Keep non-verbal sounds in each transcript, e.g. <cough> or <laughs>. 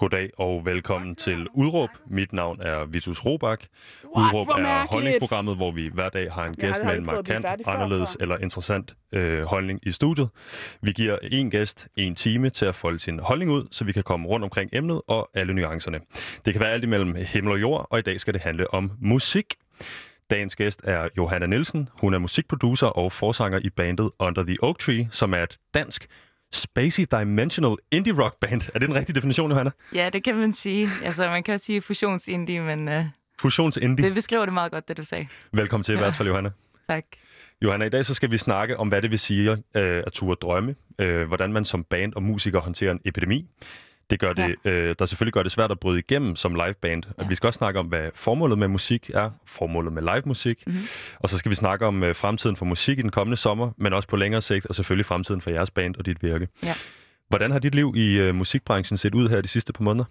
Goddag og velkommen til Udråb. Mit navn er Vitus Robak. Udråb er holdningsprogrammet, hvor vi hver dag har en gæst med en markant, anderledes eller interessant øh, holdning i studiet. Vi giver en gæst en time til at folde sin holdning ud, så vi kan komme rundt omkring emnet og alle nuancerne. Det kan være alt imellem himmel og jord, og i dag skal det handle om musik. Dagens gæst er Johanna Nielsen. Hun er musikproducer og forsanger i bandet Under the Oak Tree, som er et dansk spacey dimensional indie rock band. Er det en rigtig definition, Johanna? Ja, det kan man sige. Altså, man kan også sige fusionsindie, men uh, Fusions indie. det beskriver det meget godt, det du sagde. Velkommen til i hvert fald, <laughs> Johanna. Tak. Johanna, i dag så skal vi snakke om, hvad det vil sige øh, at ture drømme. Øh, hvordan man som band og musiker håndterer en epidemi. Det gør det, øh, der selvfølgelig gør det svært at bryde igennem som liveband. Ja. Ja. Vi skal også snakke om, hvad formålet med musik er, formålet med live musik. Mhm. Og så skal vi snakke om øh, fremtiden for musik i den kommende sommer, men også på længere sigt, og selvfølgelig fremtiden for jeres band og dit virke. Ja. Hvordan har dit liv i øh, musikbranchen set ud her de sidste par måneder?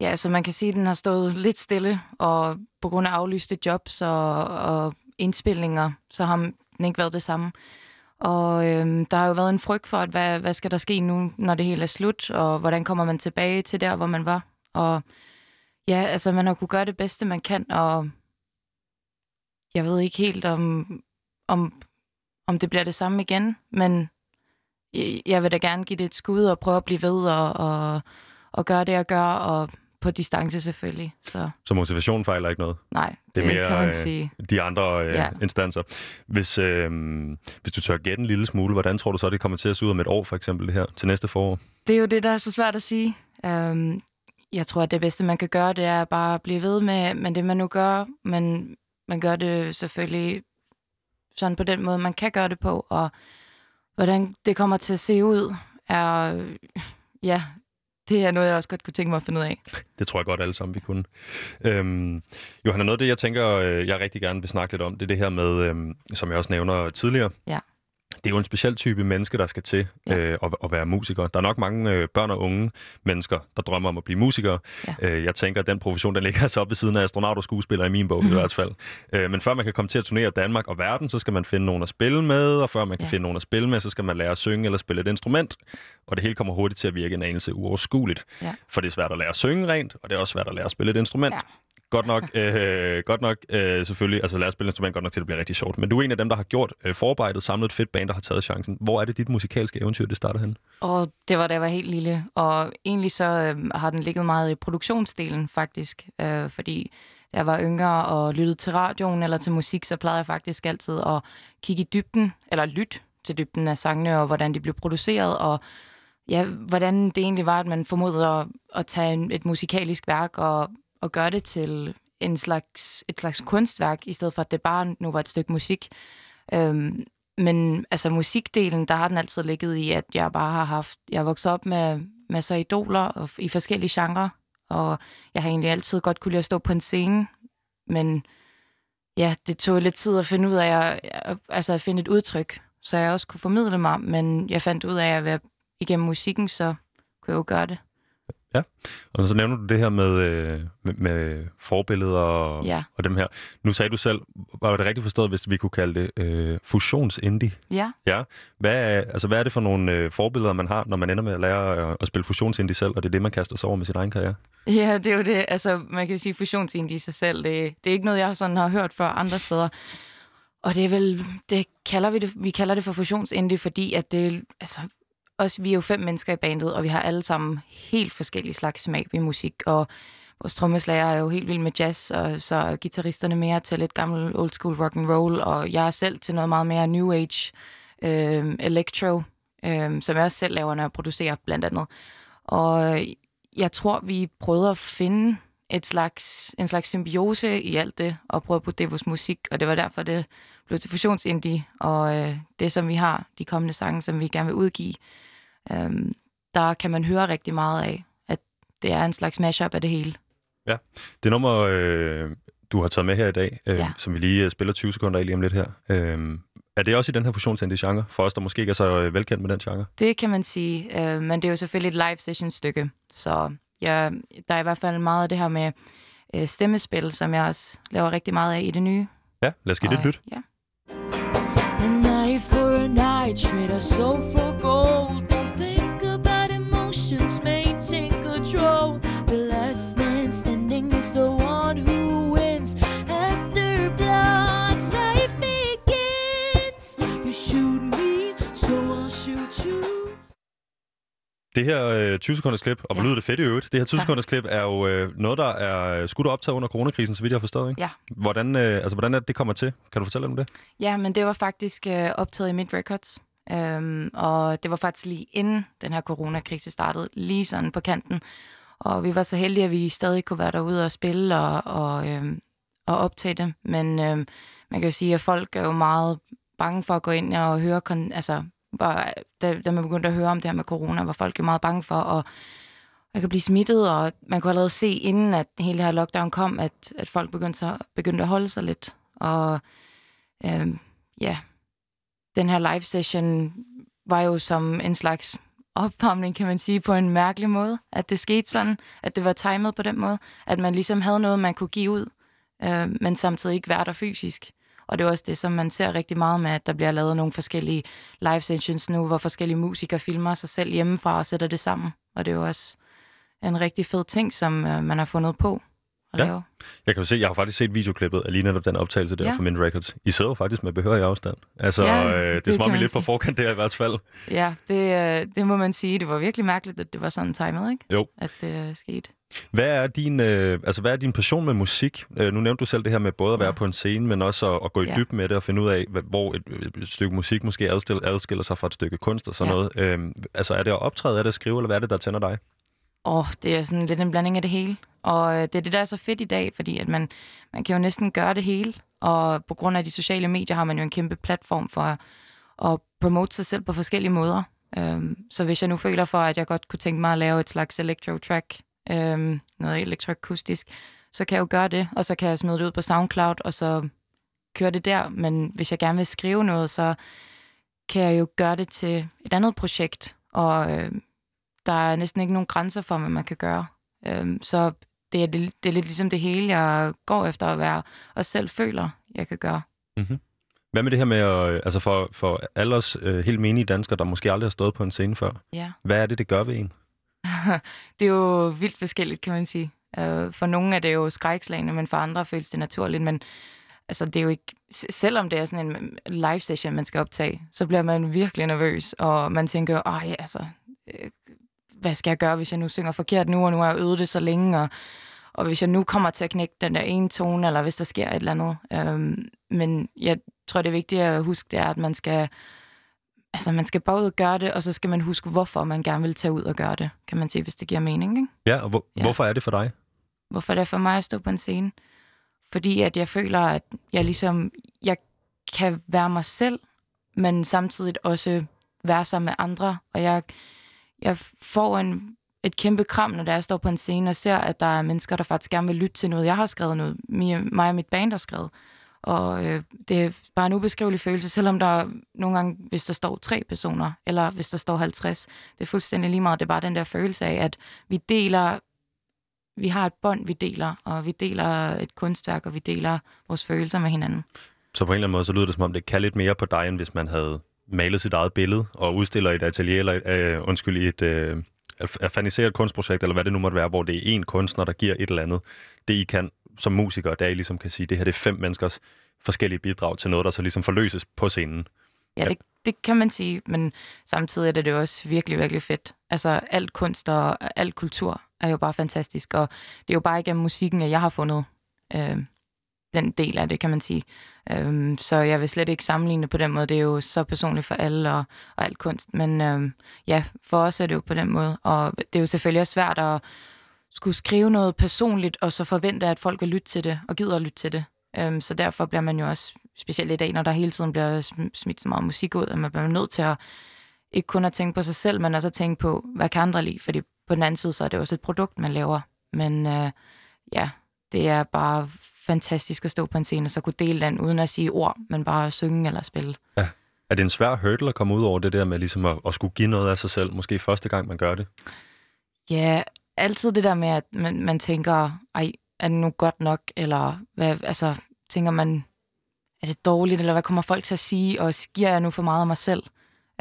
Ja, så man kan sige, at den har stået lidt stille, og på grund af aflyste jobs og, og indspilninger, så har den ikke været det samme. Og øhm, der har jo været en frygt for, at hvad, hvad skal der ske nu, når det hele er slut, og hvordan kommer man tilbage til der, hvor man var. Og ja, altså man har kunne gøre det bedste, man kan, og jeg ved ikke helt, om, om, om det bliver det samme igen, men jeg- jeg vil da gerne give det et skud og prøve at blive ved og, og, og gøre det, jeg gør, og på distance selvfølgelig. Så Så motivation fejler ikke noget? nej, Det det, er mere, kan man øh, sige. de andre øh, ja. Instanser. Hvis, øh, hvis du tør gætte en lille smule, hvordan tror du så, det kommer til at se ud om et år, for eksempel det her, til næste forår? Det er jo det, der er så svært at sige. Um, jeg tror, at det bedste, man kan gøre, det er bare at blive ved med, med det, man nu gør. Men man gør det selvfølgelig sådan på den måde, man kan gøre det på. Og hvordan det kommer til at se ud, er... Ja, det er noget, jeg også godt kunne tænke mig at finde ud af. <laughs> Det tror jeg godt alle sammen, vi kunne. Øhm, Johanna, noget af det, jeg tænker, øh, jeg rigtig gerne vil snakke lidt om, det er det her med, øhm, som jeg også nævner tidligere. Ja. Det er jo en speciel type menneske, der skal til Ja. øh, at, at være musiker. Der er nok mange øh, børn og unge mennesker, der drømmer om at blive musikere. Ja. Øh, jeg tænker, at den profession, den ligger <laughs> så op ved siden af astronaut og skuespiller i min bog Mhm. i hvert fald. Øh, men før man kan komme til at turnere Danmark og verden, så skal man finde nogen at spille med, og før man kan Ja. finde nogen at spille med, så skal man lære at synge eller spille et instrument. Og det hele kommer hurtigt til at virke en anelse uoverskueligt. Ja. For det er svært at lære at synge rent, og det er også svært at lære at spille et instrument. Ja. Godt nok, <laughs> øh, godt nok øh, selvfølgelig, altså lad os spille instrument godt nok til, at det bliver rigtig sjovt. Men du er en af dem, der har gjort øh, forarbejdet, samlet et fedt band, der har taget chancen. Hvor er det dit musikalske eventyr, det starter hen? Og det var, da jeg var helt lille. Og egentlig så øh, har den ligget meget i produktionsdelen, faktisk. Øh, fordi da jeg var yngre og lyttede til radioen eller til musik, så plejede jeg faktisk altid at kigge i dybden, eller lytte til dybden af sangene, og hvordan de blev produceret, og ja, hvordan det egentlig var, at man formodede at, at tage en, et musikalisk værk og, og gøre det til en slags, et slags kunstværk, i stedet for, at det bare nu var et stykke musik. Øhm, men altså musikdelen, der har den altid ligget i, at jeg bare har haft, jeg er vokset op med masser af idoler og, i forskellige genrer, og jeg har egentlig altid godt kunne lide at stå på en scene, men ja, det tog lidt tid at finde ud af, at, altså at finde et udtryk, så jeg også kunne formidle mig, men jeg fandt ud af, at ved- igennem musikken, så kunne jeg jo gøre det. Og så nævner du det her med, øh, med, med forbilleder og, Ja. og dem her. Nu sagde du selv, var det rigtigt forstået, hvis vi kunne kalde det øh, fusionsindie? Ja, Ja. Hvad er, altså, hvad er det for nogle øh, forbilleder, man har, når man ender med at lære at, at spille fusionsindie selv, og det er det, man kaster sig over med sin egen karriere? Ja, det er jo det. Altså, man kan sige, fusionsindie i sig selv, det, det er ikke noget, jeg sådan har hørt før andre steder. Og det er vel, det kalder vi det, vi kalder det for fusionsindie, fordi at det, altså, os, vi er jo fem mennesker i bandet, og vi har alle sammen helt forskellige slags smag i musik, og vores trommeslager er jo helt vild med jazz, og så er guitaristerne mere til lidt gammel old school rock and roll, og jeg er selv til noget meget mere new age, øh, electro, øh, som jeg også selv laver, når jeg producerer blandt andet. Og jeg tror, vi prøvede at finde et slags, en slags symbiose i alt det, og prøve at putte det i vores musik, og det var derfor, det blev til fusionsindie, og øh, det, som vi har, de kommende sange, som vi gerne vil udgive, øh, der kan man høre rigtig meget af, at det er en slags mashup af det hele. Det nummer, øh, du har taget med her i dag, øh, ja. Ja. som vi lige øh, spiller 20 sekunder af lige om lidt her, øh, er det også i den her fusionsindie-genre, for os, der måske ikke er så øh, velkendt med den genre? Det kan man sige, øh, men det er jo selvfølgelig et live session stykke, så ja, der er i hvert fald meget af det her med øh, stemmespil, som jeg også laver rigtig meget af i det nye. Ja, lad os give det et Og, lyt. Ja. An eye for an eye, trade our soul for gold emotions take control. The last man standing is the one who wins. After blood, life begins. You shoot me, so I'll shoot you. Det her øh, 20 sekunders klip, og hvor ja. lyder det fedt i øvrigt, det her 20 sekunders klip er jo øh, noget, der er skudt og optaget under coronakrisen, så vidt jeg har forstået. Ikke? Ja. Hvordan, øh, altså, hvordan er det, det kommer til? Kan du fortælle om det? Ja, men det var faktisk øh, optaget i Mid Records. Øhm, og det var faktisk lige inden den her coronakrise startede, lige sådan på kanten. Og vi var så heldige, at vi stadig kunne være derude og spille og, og, øhm, og optage det. Men øhm, man kan jo sige, at folk er jo meget bange for at gå ind og høre, kon- altså, var, da, da man begyndte at høre om det her med corona, var folk jo meget bange for at, at kan blive smittet, og man kunne allerede se, inden at hele det her lockdown kom, at, at folk begyndte, så, begyndte at holde sig lidt. Og øhm, ja, den her live session var jo som en slags opvarmning, kan man sige, på en mærkelig måde. At det skete sådan, at det var timet på den måde. At man ligesom havde noget, man kunne give ud, øh, men samtidig ikke være der fysisk. Og det er også det, som man ser rigtig meget med, at der bliver lavet nogle forskellige live sessions nu, hvor forskellige musikere filmer sig selv hjemmefra og sætter det sammen. Og det er jo også en rigtig fed ting, som øh, man har fundet på at Ja. lave. Jeg kan jo se, jeg har faktisk set videoklippet af lige netop den optagelse der Ja. fra Mint Records. I sidder jo faktisk med behørig afstand. Altså, Ja, øh, det er det som om, I er lidt sige. forkant der i hvert fald. Ja, det, øh, det må man sige. Det var virkelig mærkeligt, at det var sådan timet, ikke? Jo. At det øh, skete. Hvad er din, øh, altså, hvad er din passion med musik? Øh, nu nævnte du selv det her med både at være Ja. på en scene, men også at, at gå i Ja. dybden med det og finde ud af, hvor et, et stykke musik måske adskiller, adskiller sig fra et stykke kunst og sådan Ja. noget. Øh, altså, er det at optræde, er det at skrive, eller hvad er det, der tænder dig? Åh, oh, det er sådan lidt en blanding af det hele. Og øh, det er det, der er så fedt i dag, fordi at man, man kan jo næsten gøre det hele. Og på grund af de sociale medier har man jo en kæmpe platform for at, at promote sig selv på forskellige måder. Øhm, så hvis jeg nu føler for, at jeg godt kunne tænke mig at lave et slags electro-track, øhm, noget elektroakustisk, så kan jeg jo gøre det, og så kan jeg smide det ud på SoundCloud, og så køre det der. Men hvis jeg gerne vil skrive noget, så kan jeg jo gøre det til et andet projekt, og øh, der er næsten ikke nogen grænser for, hvad man kan gøre. Øh, så det er, det, det er lidt ligesom det hele, jeg går efter at være, og selv føler, jeg kan gøre. Hvad med det her med, at, øh, altså for, for alle os øh, helt menige danskere, der måske aldrig har stået på en scene før, Ja. hvad er det, det gør ved en? <laughs> det er jo vildt forskelligt, kan man sige. Øh, for nogle er det jo skrækslagende, men for andre føles det naturligt. Men altså, det er jo ikke... Selvom det er sådan en live session, man skal optage, så bliver man virkelig nervøs, og man tænker, ej, altså, øh, hvad skal jeg gøre, hvis jeg nu synger forkert nu, og nu har jeg øvet det så længe, og, og hvis jeg nu kommer til at knække den der ene tone, eller hvis der sker et eller andet. Øhm, men jeg tror, det er vigtigt at huske, det er, at man skal altså man skal bare ud og gøre det, og så skal man huske, hvorfor man gerne vil tage ud og gøre det, kan man sige, hvis det giver mening. Ikke? Ja, og hvor, Ja. hvorfor er det for dig? Hvorfor er det for mig at stå på en scene? Fordi at jeg føler, at jeg ligesom, jeg kan være mig selv, men samtidig også være sammen med andre, og jeg, jeg får en, et kæmpe kram, når jeg står på en scene og ser, at der er mennesker, der faktisk gerne vil lytte til noget, jeg har skrevet, noget mig og mit band har skrevet. Og øh, det er bare en ubeskrivelig følelse, selvom der nogle gange, hvis der står tre personer, eller hvis der står 50, det er fuldstændig lige meget. Det er bare den der følelse af, at vi deler, vi har et bånd, vi deler, og vi deler et kunstværk, og vi deler vores følelser med hinanden. Så på en eller anden måde, så lyder det som om, det kan lidt mere på dig, end hvis man havde malet sit eget billede og udstiller i et atelier, eller øh, undskyld, et øh, faniseret kunstprojekt, eller hvad det nu måtte være, hvor det er én kunstner, der giver et eller andet. Det I kan som musikere, det er, I ligesom kan sige, det her det er fem menneskers forskellige bidrag til noget, der så ligesom forløses på scenen. Ja, det, det kan man sige, men samtidig er det jo også virkelig, virkelig fedt. Altså alt kunst og alt kultur er jo bare fantastisk, og det er jo bare igennem musikken, at jeg har fundet øh, den del af det, kan man sige. Øhm, så jeg vil slet ikke sammenligne det på den måde. Det er jo så personligt for alle og, og alt kunst, men øhm, ja, for os er det jo på den måde, og det er jo selvfølgelig også svært at skulle skrive noget personligt, og så forvente, at folk vil lytte til det, og gider at lytte til det. Øhm, så derfor bliver man jo også, specielt i dag, når der hele tiden bliver smidt så meget musik ud, at man bliver nødt til at ikke kun at tænke på sig selv, men også at tænke på, hvad kan andre lide? Fordi på den anden side, så er det også et produkt, man laver. Men øh, ja, det er bare fantastisk at stå på en scene, og så kunne dele den uden at sige ord, men bare at synge eller spille. Er det en svær hurdle at komme ud over det der med ligesom at, at skulle give noget af sig selv, måske første gang, man gør det? Ja, altid det der med, at man, man tænker, ej, er det nu godt nok, eller hvad, altså, tænker man, er det dårligt, eller hvad kommer folk til at sige, og giver jeg nu for meget af mig selv?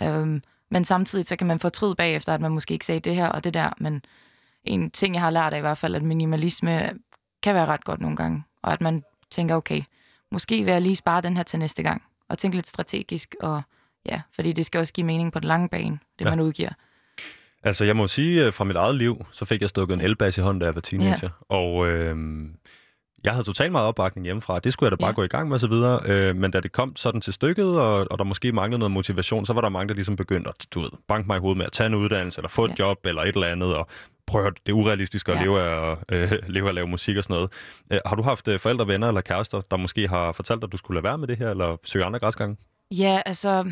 Øhm, men samtidig så kan man fortryde bagefter, at man måske ikke sagde det her og det der, men en ting, jeg har lært af i hvert fald, at minimalisme kan være ret godt nogle gange, og at man tænker, okay, måske vil jeg lige spare den her til næste gang, og tænke lidt strategisk, og ja, fordi det skal også give mening på den lange bane, det Ja. man udgiver. Altså, jeg må sige, øh, fra mit eget liv, så fik jeg stukket en elbas i hånden, da jeg var teenager. Ja. Og øh, jeg havde totalt meget opbakning hjemmefra. Det skulle jeg da bare Ja. gå i gang med og så videre. Øh, men da det kom sådan til stykket, og, og der måske manglede noget motivation, så var der mange, der ligesom begyndte at du ved, banke mig i hovedet med at tage en uddannelse, eller få et Ja. job, eller et eller andet, og prøv at høre, det er urealistisk at Ja. leve, af, øh, <laughs> leve af at lave musik og sådan noget. Øh, har du haft øh, forældre, venner eller kærester, der måske har fortalt dig, at du skulle lade være med det her, eller søge andre græsgange? Ja, altså,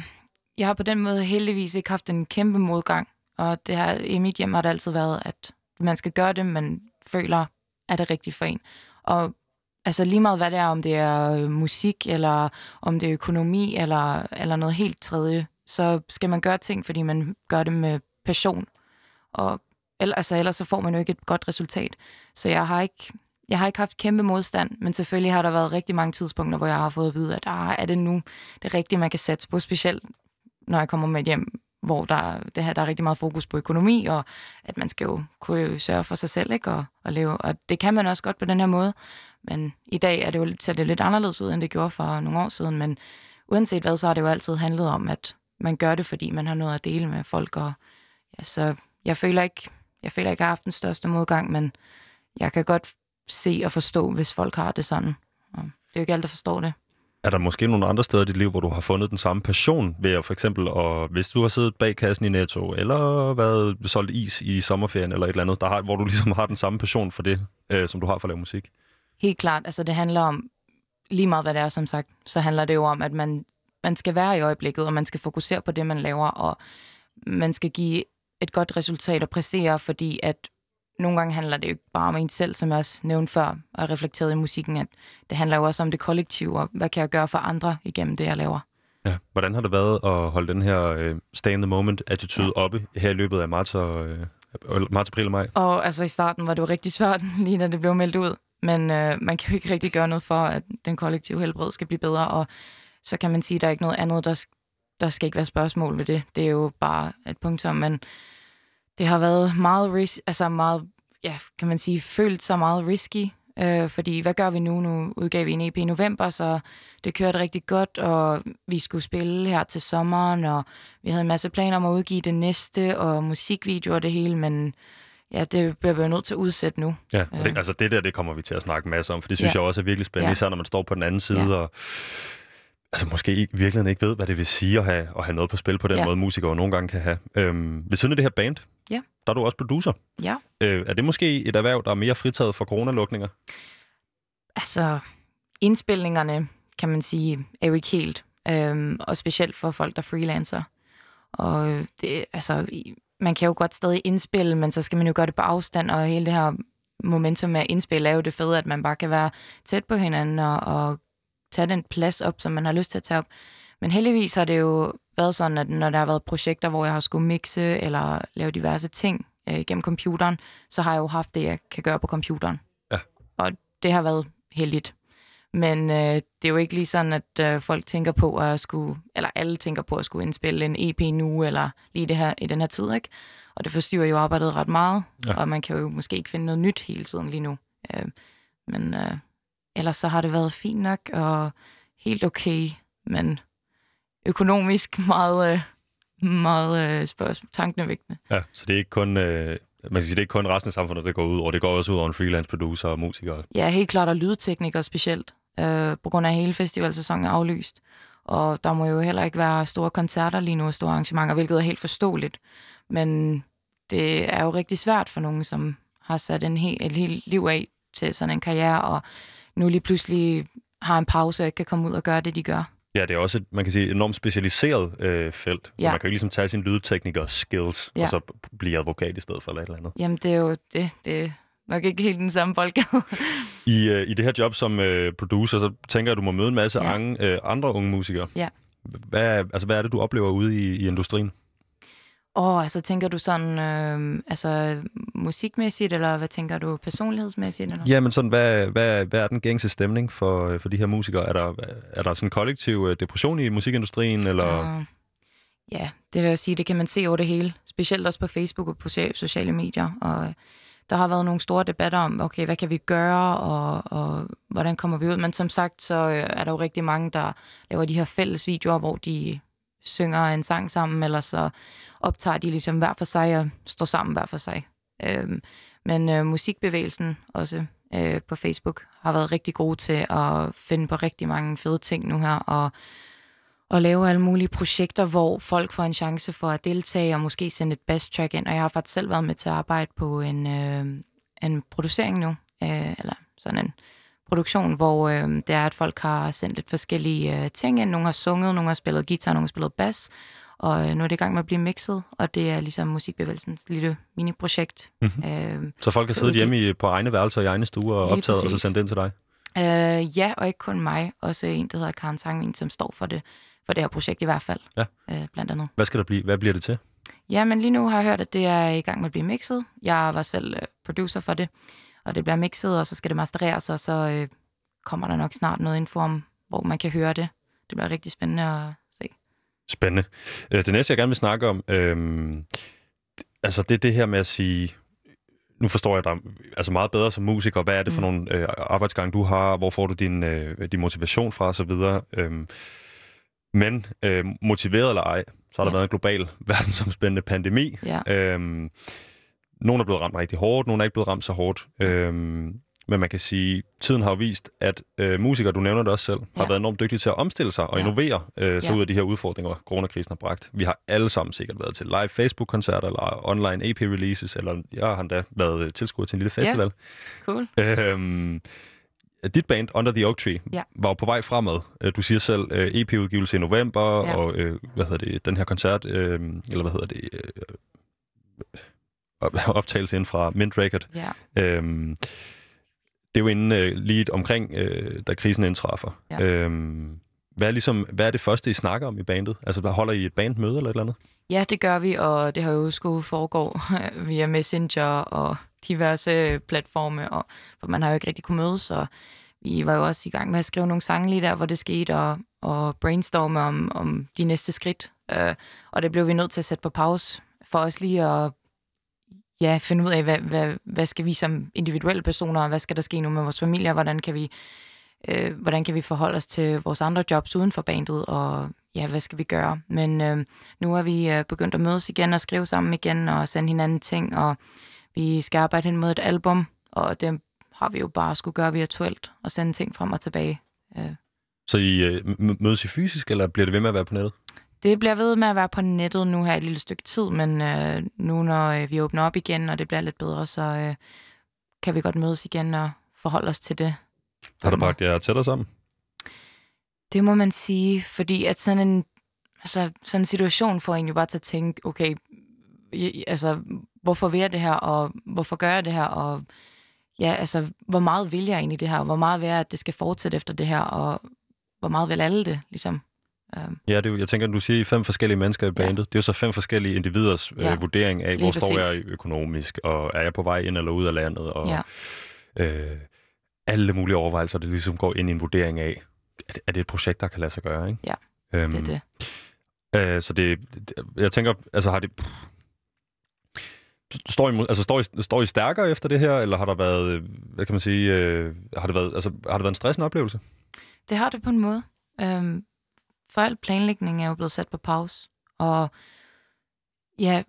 jeg har på den måde heldigvis ikke haft en kæmpe modgang. Og det har, i mit hjem har det altid været, at man skal gøre det, man føler er det rigtigt for en. Og altså lige meget hvad det er, om det er øh, musik, eller om det er økonomi, eller, eller noget helt tredje, så skal man gøre ting, fordi man gør det med passion. Og eller, altså, ellers så får man jo ikke et godt resultat. Så jeg har ikke, jeg har ikke haft kæmpe modstand, men selvfølgelig har der været rigtig mange tidspunkter, hvor jeg har fået at vide, at ah, er det nu det rigtige, man kan satse på, specielt når jeg kommer med hjem, hvor der, det her, der er rigtig meget fokus på økonomi, og at man skal jo kunne sørge for sig selv, ikke? Og, og leve. Og det kan man også godt på den her måde. Men i dag er det jo, ser det lidt anderledes ud, end det gjorde for nogle år siden. Men uanset hvad, så har det jo altid handlet om, at man gør det, fordi man har noget at dele med folk. Og, ja, så jeg føler ikke, jeg føler ikke, jeg har haft den største modgang, men jeg kan godt se og forstå, hvis folk har det sådan. Og det er jo ikke alt, der forstår det. Er der måske nogle andre steder i dit liv, hvor du har fundet den samme passion ved at for eksempel, og hvis du har siddet bag kassen i Netto, eller været solgt is i sommerferien, eller et eller andet, der har, hvor du ligesom har den samme passion for det, øh, som du har for at lave musik? Helt klart. Altså, det handler om, lige meget hvad det er, som sagt, så handler det jo om, at man, man skal være i øjeblikket, og man skal fokusere på det, man laver, og man skal give et godt resultat og præstere, fordi at nogle gange handler det jo ikke bare om en selv, som jeg også nævnte før, og reflekteret i musikken, at det handler jo også om det kollektive, og hvad kan jeg gøre for andre igennem det, jeg laver. Ja. Hvordan har det været at holde den her øh, stay in the moment attitude ja. oppe her i løbet af marts, og, øh, marts, april og maj? Og altså i starten var det jo rigtig svært, <laughs> lige da det blev meldt ud. Men øh, man kan jo ikke rigtig gøre noget for, at den kollektive helbred skal blive bedre. Og så kan man sige, at der er ikke noget andet, der, der skal ikke være spørgsmål ved det. Det er jo bare et punktum. Men det har været meget, ris- altså meget ja, kan man sige, følt så meget risky. Øh, fordi hvad gør vi nu? Nu udgav vi en EP i november, så det kørte rigtig godt, og vi skulle spille her til sommeren, og vi havde en masse planer om at udgive det næste, og musikvideoer og det hele, men ja, det bliver vi jo nødt til at udsætte nu. Ja, og det, Øh. altså det der, det kommer vi til at snakke masser om, for det synes Ja. jeg også er virkelig spændende, Ja. især når man står på den anden side, Ja. og altså måske i virkeligheden ikke ved, hvad det vil sige at have, at have noget på spil på den Ja. måde, musikere nogle gange kan have. Øhm, ved siden af det her band, Ja. der er du også producer. Ja. Øh, er det måske et erhverv, der er mere fritaget for coronalukninger? Altså, indspilningerne, kan man sige, er jo ikke helt. Øhm, og specielt for folk, der freelancer. Og det, altså, man kan jo godt stadig indspille, men så skal man jo gøre det på afstand, og hele det her momentum med at indspille er jo det fede, at man bare kan være tæt på hinanden og, og tage den plads op, som man har lyst til at tage op. Men heldigvis har det jo været sådan, at når der har været projekter, hvor jeg har skulle mixe eller lave diverse ting øh, gennem computeren, så har jeg jo haft det, jeg kan gøre på computeren. Ja. Og det har været heldigt. Men øh, det er jo ikke lige sådan, at øh, folk tænker på at skulle, eller alle tænker på at skulle indspille en EP nu, eller lige det her, i den her tid, ikke? Og det forstyrrer jo arbejdet ret meget, Ja. og man kan jo måske ikke finde noget nyt hele tiden lige nu. Øh, men øh, ellers så har det været fint nok, og helt okay, men økonomisk <laughs> meget, øh, meget øh, spørgsmål, tankevægtende. Ja, så det er ikke kun, øh, man kan sige, det er ikke kun resten af samfundet, det går ud over. Det går også ud over en freelance producer og musikere. Ja, helt klart, og lydteknikere specielt, øh, på grund af hele festivalsæsonen er aflyst. Og der må jo heller ikke være store koncerter lige nu, og store arrangementer, hvilket er helt forståeligt. Men det er jo rigtig svært for nogen, som har sat en hel, et helt liv af til sådan en karriere, og nu lige pludselig har en pause og ikke kan komme ud og gøre det, de gør. Ja, det er også et, man kan sige, et enormt specialiseret øh, felt. Så Ja. man kan jo ligesom tage sin lydtekniker skills, ja. Og så blive advokat i stedet for eller et eller andet. Jamen, det er jo det, det er nok ikke helt den samme boldgade. I, øh, I det her job som øh, producer, så tænker jeg, at du må møde en masse Ja. ja. øh, andre unge musikere. Ja. Hvad, er- altså, hvad er det, du oplever ude i, i industrien? Åh, oh, altså tænker du sådan, øh, altså musikmæssigt, eller hvad tænker du, personlighedsmæssigt? Eller? Ja, men sådan, hvad, hvad, hvad er den gængse stemning for, øh, for de her musikere? Er der, er der sådan en kollektiv øh, depression i musikindustrien, eller... Uh, ja, det vil jeg sige, det kan man se over det hele. Specielt også på Facebook og på so- sociale medier. Og der har været nogle store debatter om, okay, hvad kan vi gøre, og, og hvordan kommer vi ud? Men som sagt, så øh, er der jo rigtig mange, der laver de her fælles videoer, hvor de synger en sang sammen, eller så optager de ligesom hver for sig og står sammen hver for sig. Øhm, men øh, musikbevægelsen også øh, på Facebook har været rigtig gode til at finde på rigtig mange fede ting nu her, og, og lave alle mulige projekter, hvor folk får en chance for at deltage og måske sende et best track ind. Og jeg har faktisk selv været med til at arbejde på en, øh, en producering nu, øh, eller sådan en produktion, hvor øh, det er, at folk har sendt lidt forskellige øh, ting ind. Nogle har sunget, nogle har spillet guitar, nogle har spillet bass, og øh, nu er det i gang med at blive mixet, og det er ligesom musikbevægelsens lille mini-projekt. Mhm. Øh, Så folk kan sidde hjemme i, på egne værelser i egne stuer og Lige optaget, og så sende det ind til dig? Øh, ja, og ikke kun mig. Også en, der hedder Karen Sangvin, som står for det, for det her projekt i hvert fald. Ja. Øh, blandt andet. Hvad skal der blive? Hvad bliver det til? Ja, men lige nu har jeg hørt, at det er i gang med at blive mixet. Jeg var selv øh, producer for det, og det bliver mixet, og så skal det mastereres, og så øh, kommer der nok snart noget info om, hvor man kan høre det. Det bliver rigtig spændende at. Spændende. Øh, Det næste, jeg gerne vil snakke om, øhm, altså det er det her med at sige, nu forstår jeg dig altså meget bedre som musiker, hvad er det for Mm. nogle øh, arbejdsgange, du har, hvor får du din, øh, din motivation fra osv., øhm, men øh, motiveret eller ej, så har der Ja. været en global <laughs> verdensomspændende pandemi. Ja, Øhm, nogle er blevet ramt rigtig hårdt, nogle er ikke blevet ramt så hårdt. Øhm, men man kan sige, tiden har jo vist, at øh, musikere, du nævner det også selv, har Ja. været enormt dygtige til at omstille sig og Ja. innovere øh, sig Ja. ud af de her udfordringer, coronakrisen har bragt. Vi har alle sammen sikkert været til live Facebook-koncerter, eller online EP-releases, eller jeg har endda været øh, tilskuer til en lille festival. cool. Øhm, dit band, Under the Oak Tree, Ja. var jo på vej fremad. Øh, Du siger selv øh, EP-udgivelse i november, Ja. og øh, hvad hedder det, den her koncert, øh, eller hvad hedder det, øh, op- optagelse ind fra Mint Record. Ja. Øhm, det er jo inden øh, lige omkring, øh, da krisen indtræffer. Ja. Øhm, hvad, er ligesom, hvad er det første, I snakker om i bandet? Altså, holder I et bandmøde eller et eller andet? Ja, det gør vi, og det har jo skulle foregå <laughs> via Messenger og diverse platforme, og, for man har jo ikke rigtig kunnet mødes, og vi var jo også i gang med at skrive nogle sange lige der, hvor det skete, og, og brainstorme om, om de næste skridt. Uh, og det blev vi nødt til at sætte på pause, for os lige at ja, finde ud af, hvad, hvad, hvad skal vi som individuelle personer, og hvad skal der ske nu med vores familie, og hvordan kan vi, øh, hvordan kan vi forholde os til vores andre jobs uden for bandet, og ja, hvad skal vi gøre? Men øh, nu er vi øh, begyndt at mødes igen og skrive sammen igen og sende hinanden ting, og vi skal arbejde hen mod et album, og det har vi jo bare skulle gøre virtuelt og sende ting frem og tilbage. Øh, Så I øh, mødes I fysisk, eller bliver det ved med at være på nettet? Det bliver ved med at være på nettet nu her et lille stykke tid, men øh, nu når øh, vi åbner op igen, og det bliver lidt bedre, så øh, kan vi godt mødes igen og forholde os til det. Har det bragt jer tættere sammen? Det må man sige, fordi at sådan en, altså, sådan en situation får en jo bare til at tænke, okay, i- altså, hvorfor vil jeg det her, og hvorfor gør jeg det her, og ja, altså, hvor meget vil jeg egentlig det her, og hvor meget vil jeg, at det skal fortsætte efter det her, og hvor meget vil alle det, ligesom. Um, Ja, det er jeg tænker, du siger, I er fem forskellige mennesker i bandet. Det er jo så fem forskellige individers Ja. øh, vurdering af, Lige hvor står præcis. jeg økonomisk, og er jeg på vej ind eller ud af landet, og Ja. øh, alle mulige overvejelser, det ligesom går ind i en vurdering af, er det, er det et projekt, der kan lade sig gøre, ikke? Ja, øhm, det er det. Øh, så det, jeg tænker, altså har det... Står I, altså, står, I, står I stærkere efter det her, eller har der været, øh, hvad kan man sige, øh, har, det været, altså, har det været en stressende oplevelse? Det har det på en måde. Øhm, for al planlægning er jo blevet sat på pause. Og ja,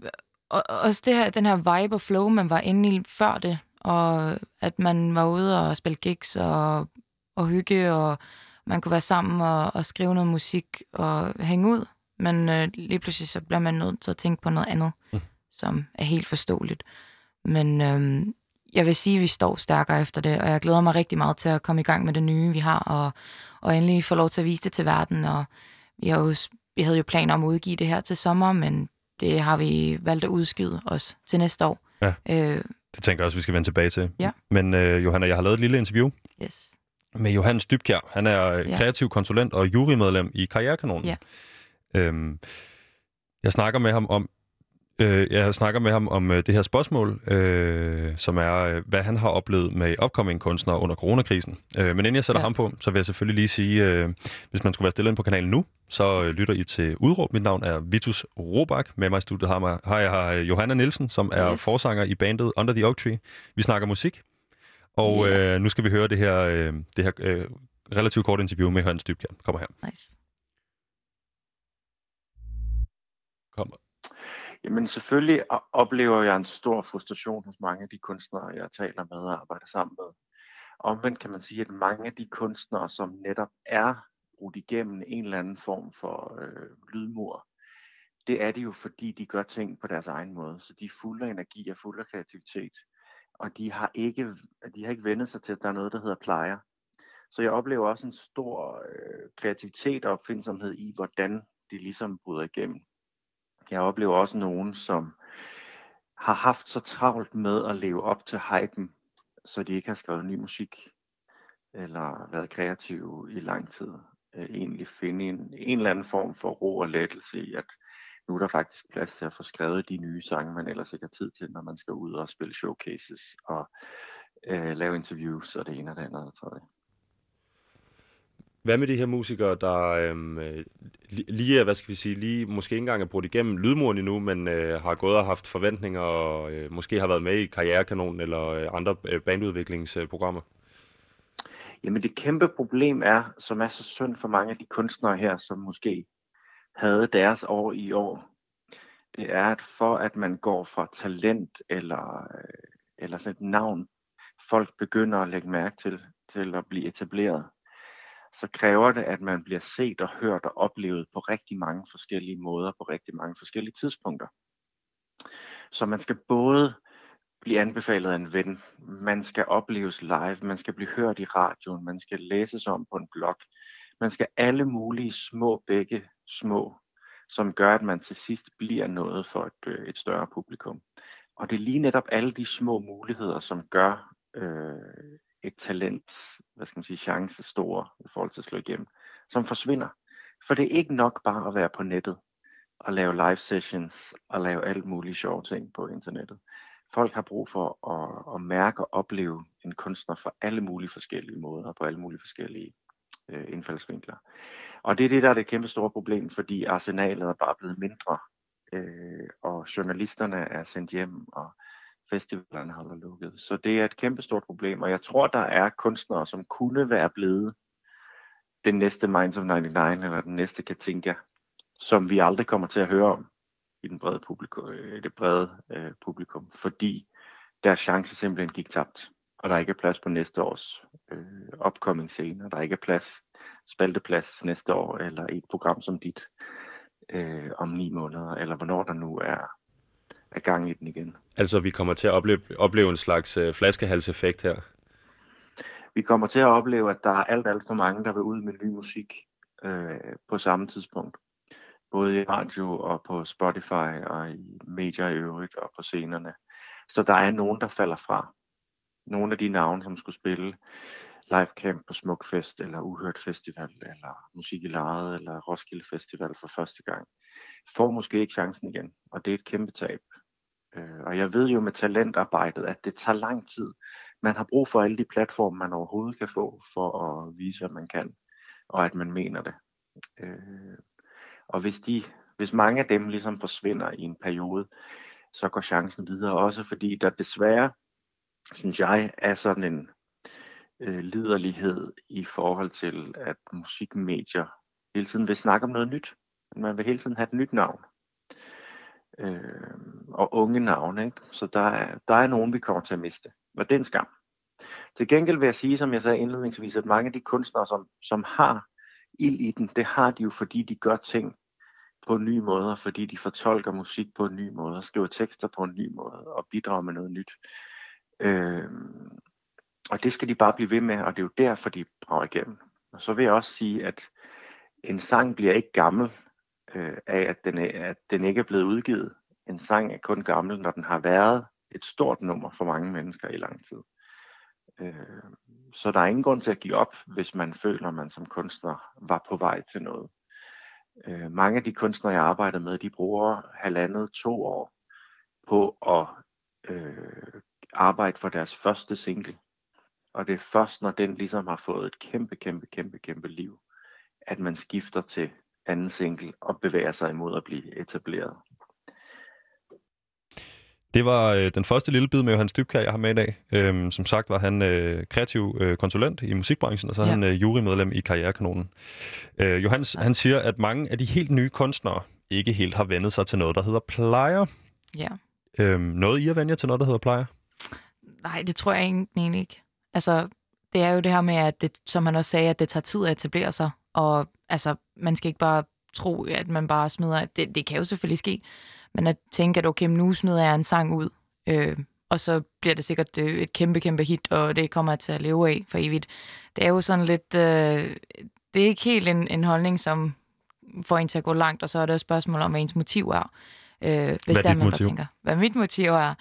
og, også det her, den her vibe og flow, man var inde i før det, og at man var ude og spille gigs og, og hygge, og man kunne være sammen og, og skrive noget musik og hænge ud. Men øh, lige pludselig så bliver man nødt til at tænke på noget andet, Mm. som er helt forståeligt. Men øhm, jeg vil sige, at vi står stærkere efter det, og jeg glæder mig rigtig meget til at komme i gang med det nye, vi har, og, og endelig få lov til at vise det til verden. Og vi, har jo, vi havde jo planer om at udgive det her til sommer, men det har vi valgt at udskyde os til næste år. Ja. Øh, Det tænker jeg også, vi skal vende tilbage til. Ja. Men øh, Johanna, jeg har lavet et lille interview yes. med Johannes Dybkjær. Han er ja. Ja. kreativ konsulent og jurymedlem i Karrierekanonen. Ja. Øhm, jeg snakker med ham om øh, jeg snakker med ham om øh, det her spørgsmål, øh, som er, øh, hvad han har oplevet med upcoming kunstnere under coronakrisen. Øh, men inden jeg sætter ja. Ham på, så vil jeg selvfølgelig lige sige, øh, hvis man skulle være stille ind på kanalen nu, så øh, lytter I til Udråb. Mit navn er Vitus Robak. Med mig i studiet har, mig, har jeg Johanna Nielsen, som er Yes. forsanger i bandet Under the Oak Tree. Vi snakker musik, og Ja. øh, nu skal vi høre det her, øh, det her øh, relativt kort interview med Hans Dybkjær. Kommer her. Nice. kommer? Jamen selvfølgelig oplever jeg en stor frustration hos mange af de kunstnere, jeg taler med og arbejder sammen med. Omvendt kan man sige, at mange af de kunstnere, som netop er brudt igennem en eller anden form for øh, lydmur, det er det jo, fordi de gør ting på deres egen måde. Så de er fulde af energi og fulde af kreativitet. Og de har ikke, de har ikke vendt sig til, at der er noget, der hedder plejer. Så jeg oplever også en stor øh, kreativitet og opfindsomhed i, hvordan de ligesom bryder igennem. Jeg oplever også nogen, som har haft så travlt med at leve op til hypen, så de ikke har skrevet ny musik, eller været kreative i lang tid. Øh, egentlig finde en, en eller anden form for ro og lettelse i, at nu er der faktisk plads til at få skrevet de nye sange, man ellers ikke har tid til, når man skal ud og spille showcases og øh, lave interviews og det ene og det andet og det tredje. Hvad med de her musikere, der øhm, øh, lige er, hvad skal vi sige, lige måske ikke engang er brudt igennem lydmuren endnu, men øh, har gået og haft forventninger og øh, måske har været med i Karrierekanonen eller øh, andre øh, bandudviklingsprogrammer? Jamen det kæmpe problem er, som er så synd for mange af de kunstnere her, som måske havde deres år i år, det er, at for at man går fra talent eller, øh, eller sådan et navn, folk begynder at lægge mærke til, til at blive etableret, så kræver det, at man bliver set og hørt og oplevet på rigtig mange forskellige måder, på rigtig mange forskellige tidspunkter. Så man skal både blive anbefalet af en ven, man skal opleves live, man skal blive hørt i radioen, man skal læses om på en blog, man skal alle mulige små begge små, som gør, at man til sidst bliver noget for et, øh, et større publikum. Og det er lige netop alle de små muligheder, som gør øh, et talent, hvad skal man sige, chance store i forhold til at slå igennem, som forsvinder. For det er ikke nok bare at være på nettet og lave live sessions og lave alt mulige sjove ting på internettet. Folk har brug for at, at mærke og opleve en kunstner på alle mulige forskellige måder, på alle mulige forskellige øh, indfaldsvinkler. Og det er det, der er det kæmpe store problem, fordi arsenalet er bare blevet mindre, øh, og journalisterne er sendt hjem, og festivalerne holder lukket. Så det er et kæmpe stort problem, og jeg tror, der er kunstnere, som kunne være blevet den næste Minds of 99 eller den næste Katinka, som vi aldrig kommer til at høre om i den brede publikum, øh, det brede øh, publikum, fordi deres chance simpelthen gik tabt, og der ikke er plads på næste års øh, upcoming scene, og der ikke er plads, spalteplads næste år, eller i et program som dit øh, om ni måneder, eller hvornår der nu er, er gang i den igen. Altså, vi kommer til at opleve, opleve en slags øh, flaskehalseffekt her. Vi kommer til at opleve, at der er alt, alt for mange, der vil ud med ny musik øh, på samme tidspunkt. Både i radio og på Spotify og i medier i øvrigt og på scenerne. Så der er nogen, der falder fra. Nogle af de navne, som skulle spille live camp på Smukfest eller Uhørt Festival eller Musik i Lejet eller Roskilde Festival for første gang, får måske ikke chancen igen, og det er et kæmpe tab. Øh, og jeg ved jo med talentarbejdet, at det tager lang tid. Man har brug for alle de platforme, man overhovedet kan få, for at vise, at man kan, og at man mener det. Øh, og hvis, de, hvis mange af dem ligesom forsvinder i en periode, så går chancen videre også, fordi der desværre, synes jeg, er sådan en øh, liderlighed i forhold til, at musikmedier hele tiden vil snakke om noget nyt. Man vil hele tiden have et nyt navn. Øh, og unge navne, ikke? Så der er, der er nogen, vi kommer til at miste. Og det er en skam. Til gengæld vil jeg sige, som jeg sagde indledningsvis, at mange af de kunstnere, som, som har ild i den, det har de jo, fordi de gør ting på en ny måde, fordi de fortolker musik på en ny måde, og skriver tekster på en ny måde, og bidrager med noget nyt. Øh, og det skal de bare blive ved med, og det er jo derfor, de brager igennem. Og så vil jeg også sige, at en sang bliver ikke gammel øh, af, at den, er, at den ikke er blevet udgivet. En sang er kun gammel, når den har været et stort nummer for mange mennesker i lang tid. Øh, så der er ingen grund til at give op, hvis man føler, at man som kunstner var på vej til noget. Øh, mange af de kunstnere, jeg arbejder med, de bruger halvandet, to år på at øh, arbejde for deres første single. Og det er først, når den ligesom har fået et kæmpe, kæmpe, kæmpe, kæmpe liv, at man skifter til anden single og bevæger sig imod at blive etableret. Det var øh, den første lille bid med Johannes Dybkær, jeg har med i dag. Øhm, som sagt var han øh, kreativ øh, konsulent i musikbranchen, og så er Ja. han øh, jurymedlem i Karrierekanonen. Øh, Johannes, Ja. han siger, at mange af de helt nye kunstnere ikke helt har vendet sig til noget, der hedder plejer. Ja. Øhm, noget I at vende jer til noget, der hedder plejer? Nej, det tror jeg egentlig ikke. Altså, det er jo det her med, at det, som han også sagde, at det tager tid at etablere sig. Og altså, man skal ikke bare tro, at man bare smider... Det, det kan jo selvfølgelig ske. Men at tænke, at okay, nu smider jeg en sang ud, øh, og så bliver det sikkert øh, et kæmpe, kæmpe hit, og det kommer jeg til at leve af for evigt. Det er jo sådan lidt... Øh, det er ikke helt en, en holdning, som får en til at gå langt, og så er det et spørgsmål om, hvad ens motiv er. Øh, hvis er der man motiv? tænker, hvad mit motiv er,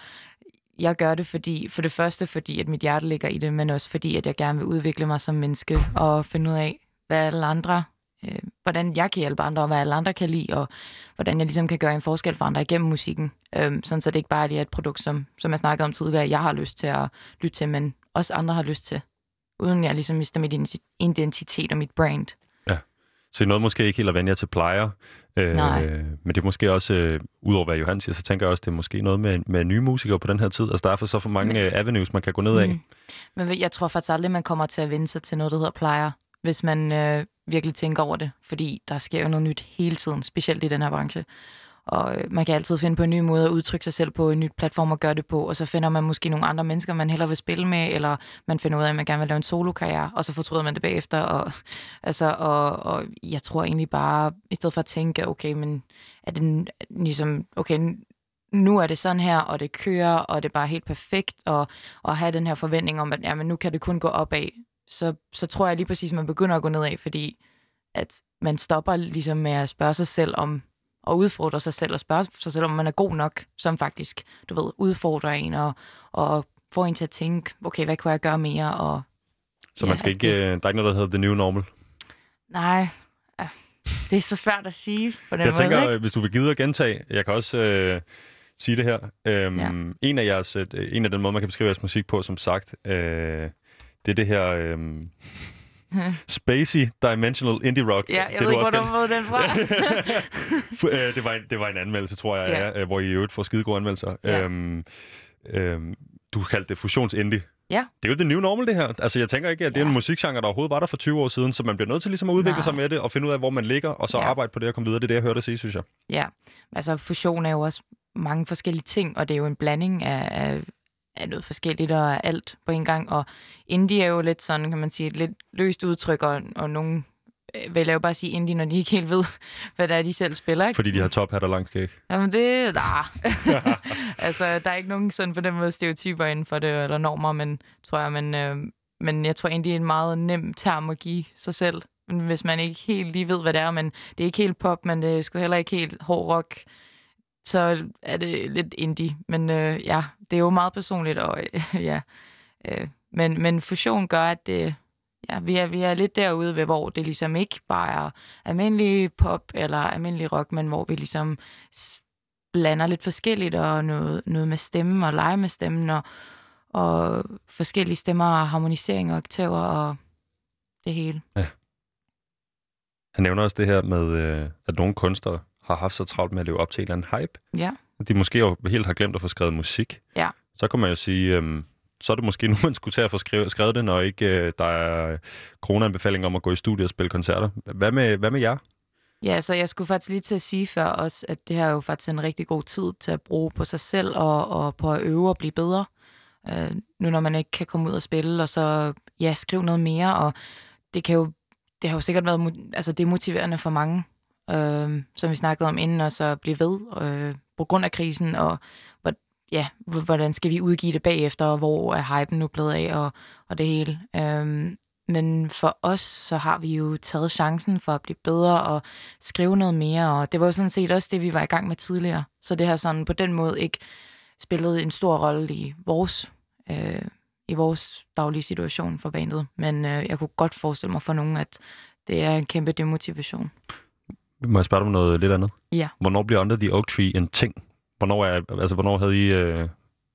jeg gør det fordi, for det første fordi, at mit hjerte ligger i det, men også fordi, at jeg gerne vil udvikle mig som menneske og finde ud af, hvad alle andre, øh, hvordan jeg kan hjælpe andre, og hvad alle andre kan lide, og hvordan jeg ligesom kan gøre en forskel for andre igennem musikken. Øh, sådan så det ikke bare lige er et produkt, som, som jeg snakkede om tidligere, jeg har lyst til at lytte til, men også andre har lyst til, uden jeg ligesom mister mit identi- identitet og mit brand. Så det er noget måske ikke helt at vende jer til plejer. Øh, Nej. men det er måske også, øh, udover hvad Johan siger, så tænker jeg også, det er måske noget med, med nye musikere på den her tid. Altså der er for så for mange Men- øh, avenues, man kan gå ned af. Mm. Men jeg tror faktisk aldrig, man kommer til at vende sig til noget, der hedder plejer, hvis man øh, virkelig tænker over det. Fordi der sker jo noget nyt hele tiden, specielt i den her branche. Og øh, man kan altid finde på en ny måde at udtrykke sig selv på, en ny platform at gøre det på, og så finder man måske nogle andre mennesker, man hellere vil spille med, eller man finder ud af, at man gerne vil lave en solokarriere, og så fortryder man det bagefter. Og, <laughs> altså, og, og jeg tror egentlig bare, i stedet for at tænke, okay, men er det ligesom, okay, nu er det sådan her, og det kører, og det er bare helt perfekt, og, og have den her forventning om, at jamen, nu kan det kun gå opad, så, så tror jeg lige præcis, man begynder at gå nedad, fordi at man stopper ligesom med at spørge sig selv om, og udfordre sig selv, og spørge sig selv, om man er god nok, som faktisk, du ved, udfordrer en, og, og får en til at tænke, okay, hvad kunne jeg gøre mere, og Så Ja, man skal ikke, det- øh, der er ikke noget, der hedder the new normal. nej, det er så svært at sige på den Jeg måde, tænker, ikke? hvis du vil give at gentage, jeg kan også øh, sige det her. Øhm, Ja. en, af jeres, øh, en af den måde, man kan beskrive jeres musik på, som sagt, øh, det er det her øh, spacey dimensional indie rock. Ja, jeg det, ved ikke, hvor du har fået den fra. <laughs> Øh, det, var en, det var en anmeldelse, tror jeg, Ja. ja. er, hvor I i øvrigt får skide gode anmeldelser. Ja. Øhm, øhm, du kaldte det fusions-indie. Ja. Det er jo det new normal, det her. Altså, jeg tænker ikke, at det er Ja. en musikgenre, der overhovedet var der for 20 år siden, så man bliver nødt til ligesom at udvikle Nej. sig med det og finde ud af, hvor man ligger, og så Ja. arbejde på det og komme videre. Det er det, jeg hørte sige, synes jeg. Ja, altså fusion er jo også mange forskellige ting, og det er jo en blanding af, af, af noget forskelligt og af alt på en gang. Og indie er jo lidt sådan, kan man sige, et lidt løst udtryk, og, og nogen øh, vælger jo bare at sige indie, når de ikke helt ved, <laughs> hvad det er, de selv spiller. Ikke? Fordi de har tophat og langt skæg. Jamen det, nah. <laughs> altså, der er ikke nogen sådan på den måde stereotyper inden for det, eller normer, men tror jeg, men, øh, men jeg tror egentlig, det er en meget nem term at give sig selv, hvis man ikke helt lige ved, hvad det er, men det er ikke helt pop, men det er sgu heller ikke helt hård rock, så er det lidt indie. Men øh, ja, det er jo meget personligt, og øh, <laughs> ja. Øh, men, men fusion gør, at det, ja, vi, er, vi er lidt derude ved, hvor det ligesom ikke bare er almindelig pop eller almindelig rock, men hvor vi ligesom blander lidt forskelligt, og noget, noget med stemmen, og lege med stemmen, og, og forskellige stemmer, og harmonisering og oktaver, og det hele. Han nævner også det her med, øh, at nogle kunstnere har haft så travlt med at leve op til en eller anden hype. Ja. De måske jo helt har glemt at få skrevet musik. Ja. Så kan man jo sige, øh, så er det måske <laughs> nu, man skulle tage at få skrevet, skrevet det, når ikke øh, der er kroneanbefaling om at gå i studiet og spille koncerter. Hvad med, hvad med jer? Ja, så jeg skulle faktisk lige til at sige før også, at det her er jo faktisk en rigtig god tid til at bruge på sig selv og, og på at øve og blive bedre. Øh, nu når man ikke kan komme ud og spille, og så ja, skrive noget mere, og det kan jo, det har jo sikkert været, altså det er motiverende for mange, øh, som vi snakkede om inden, og så blive ved øh, på grund af krisen, og hvor, ja, hvordan skal vi udgive det bagefter, og hvor er hypen nu blevet af, og, og det hele. Øh, men for os, så har vi jo taget chancen for at blive bedre og skrive noget mere, og det var jo sådan set også det, vi var i gang med tidligere. Så det har sådan på den måde ikke spillet en stor rolle i vores, øh, i vores daglige situation for bandet. Men øh, jeg kunne godt forestille mig for nogen, at det er en kæmpe demotivation. Må jeg spørge dig om noget lidt andet? Ja. Hvornår bliver Under the Oak Tree en ting? Hvornår, er, altså, hvornår havde I... Øh,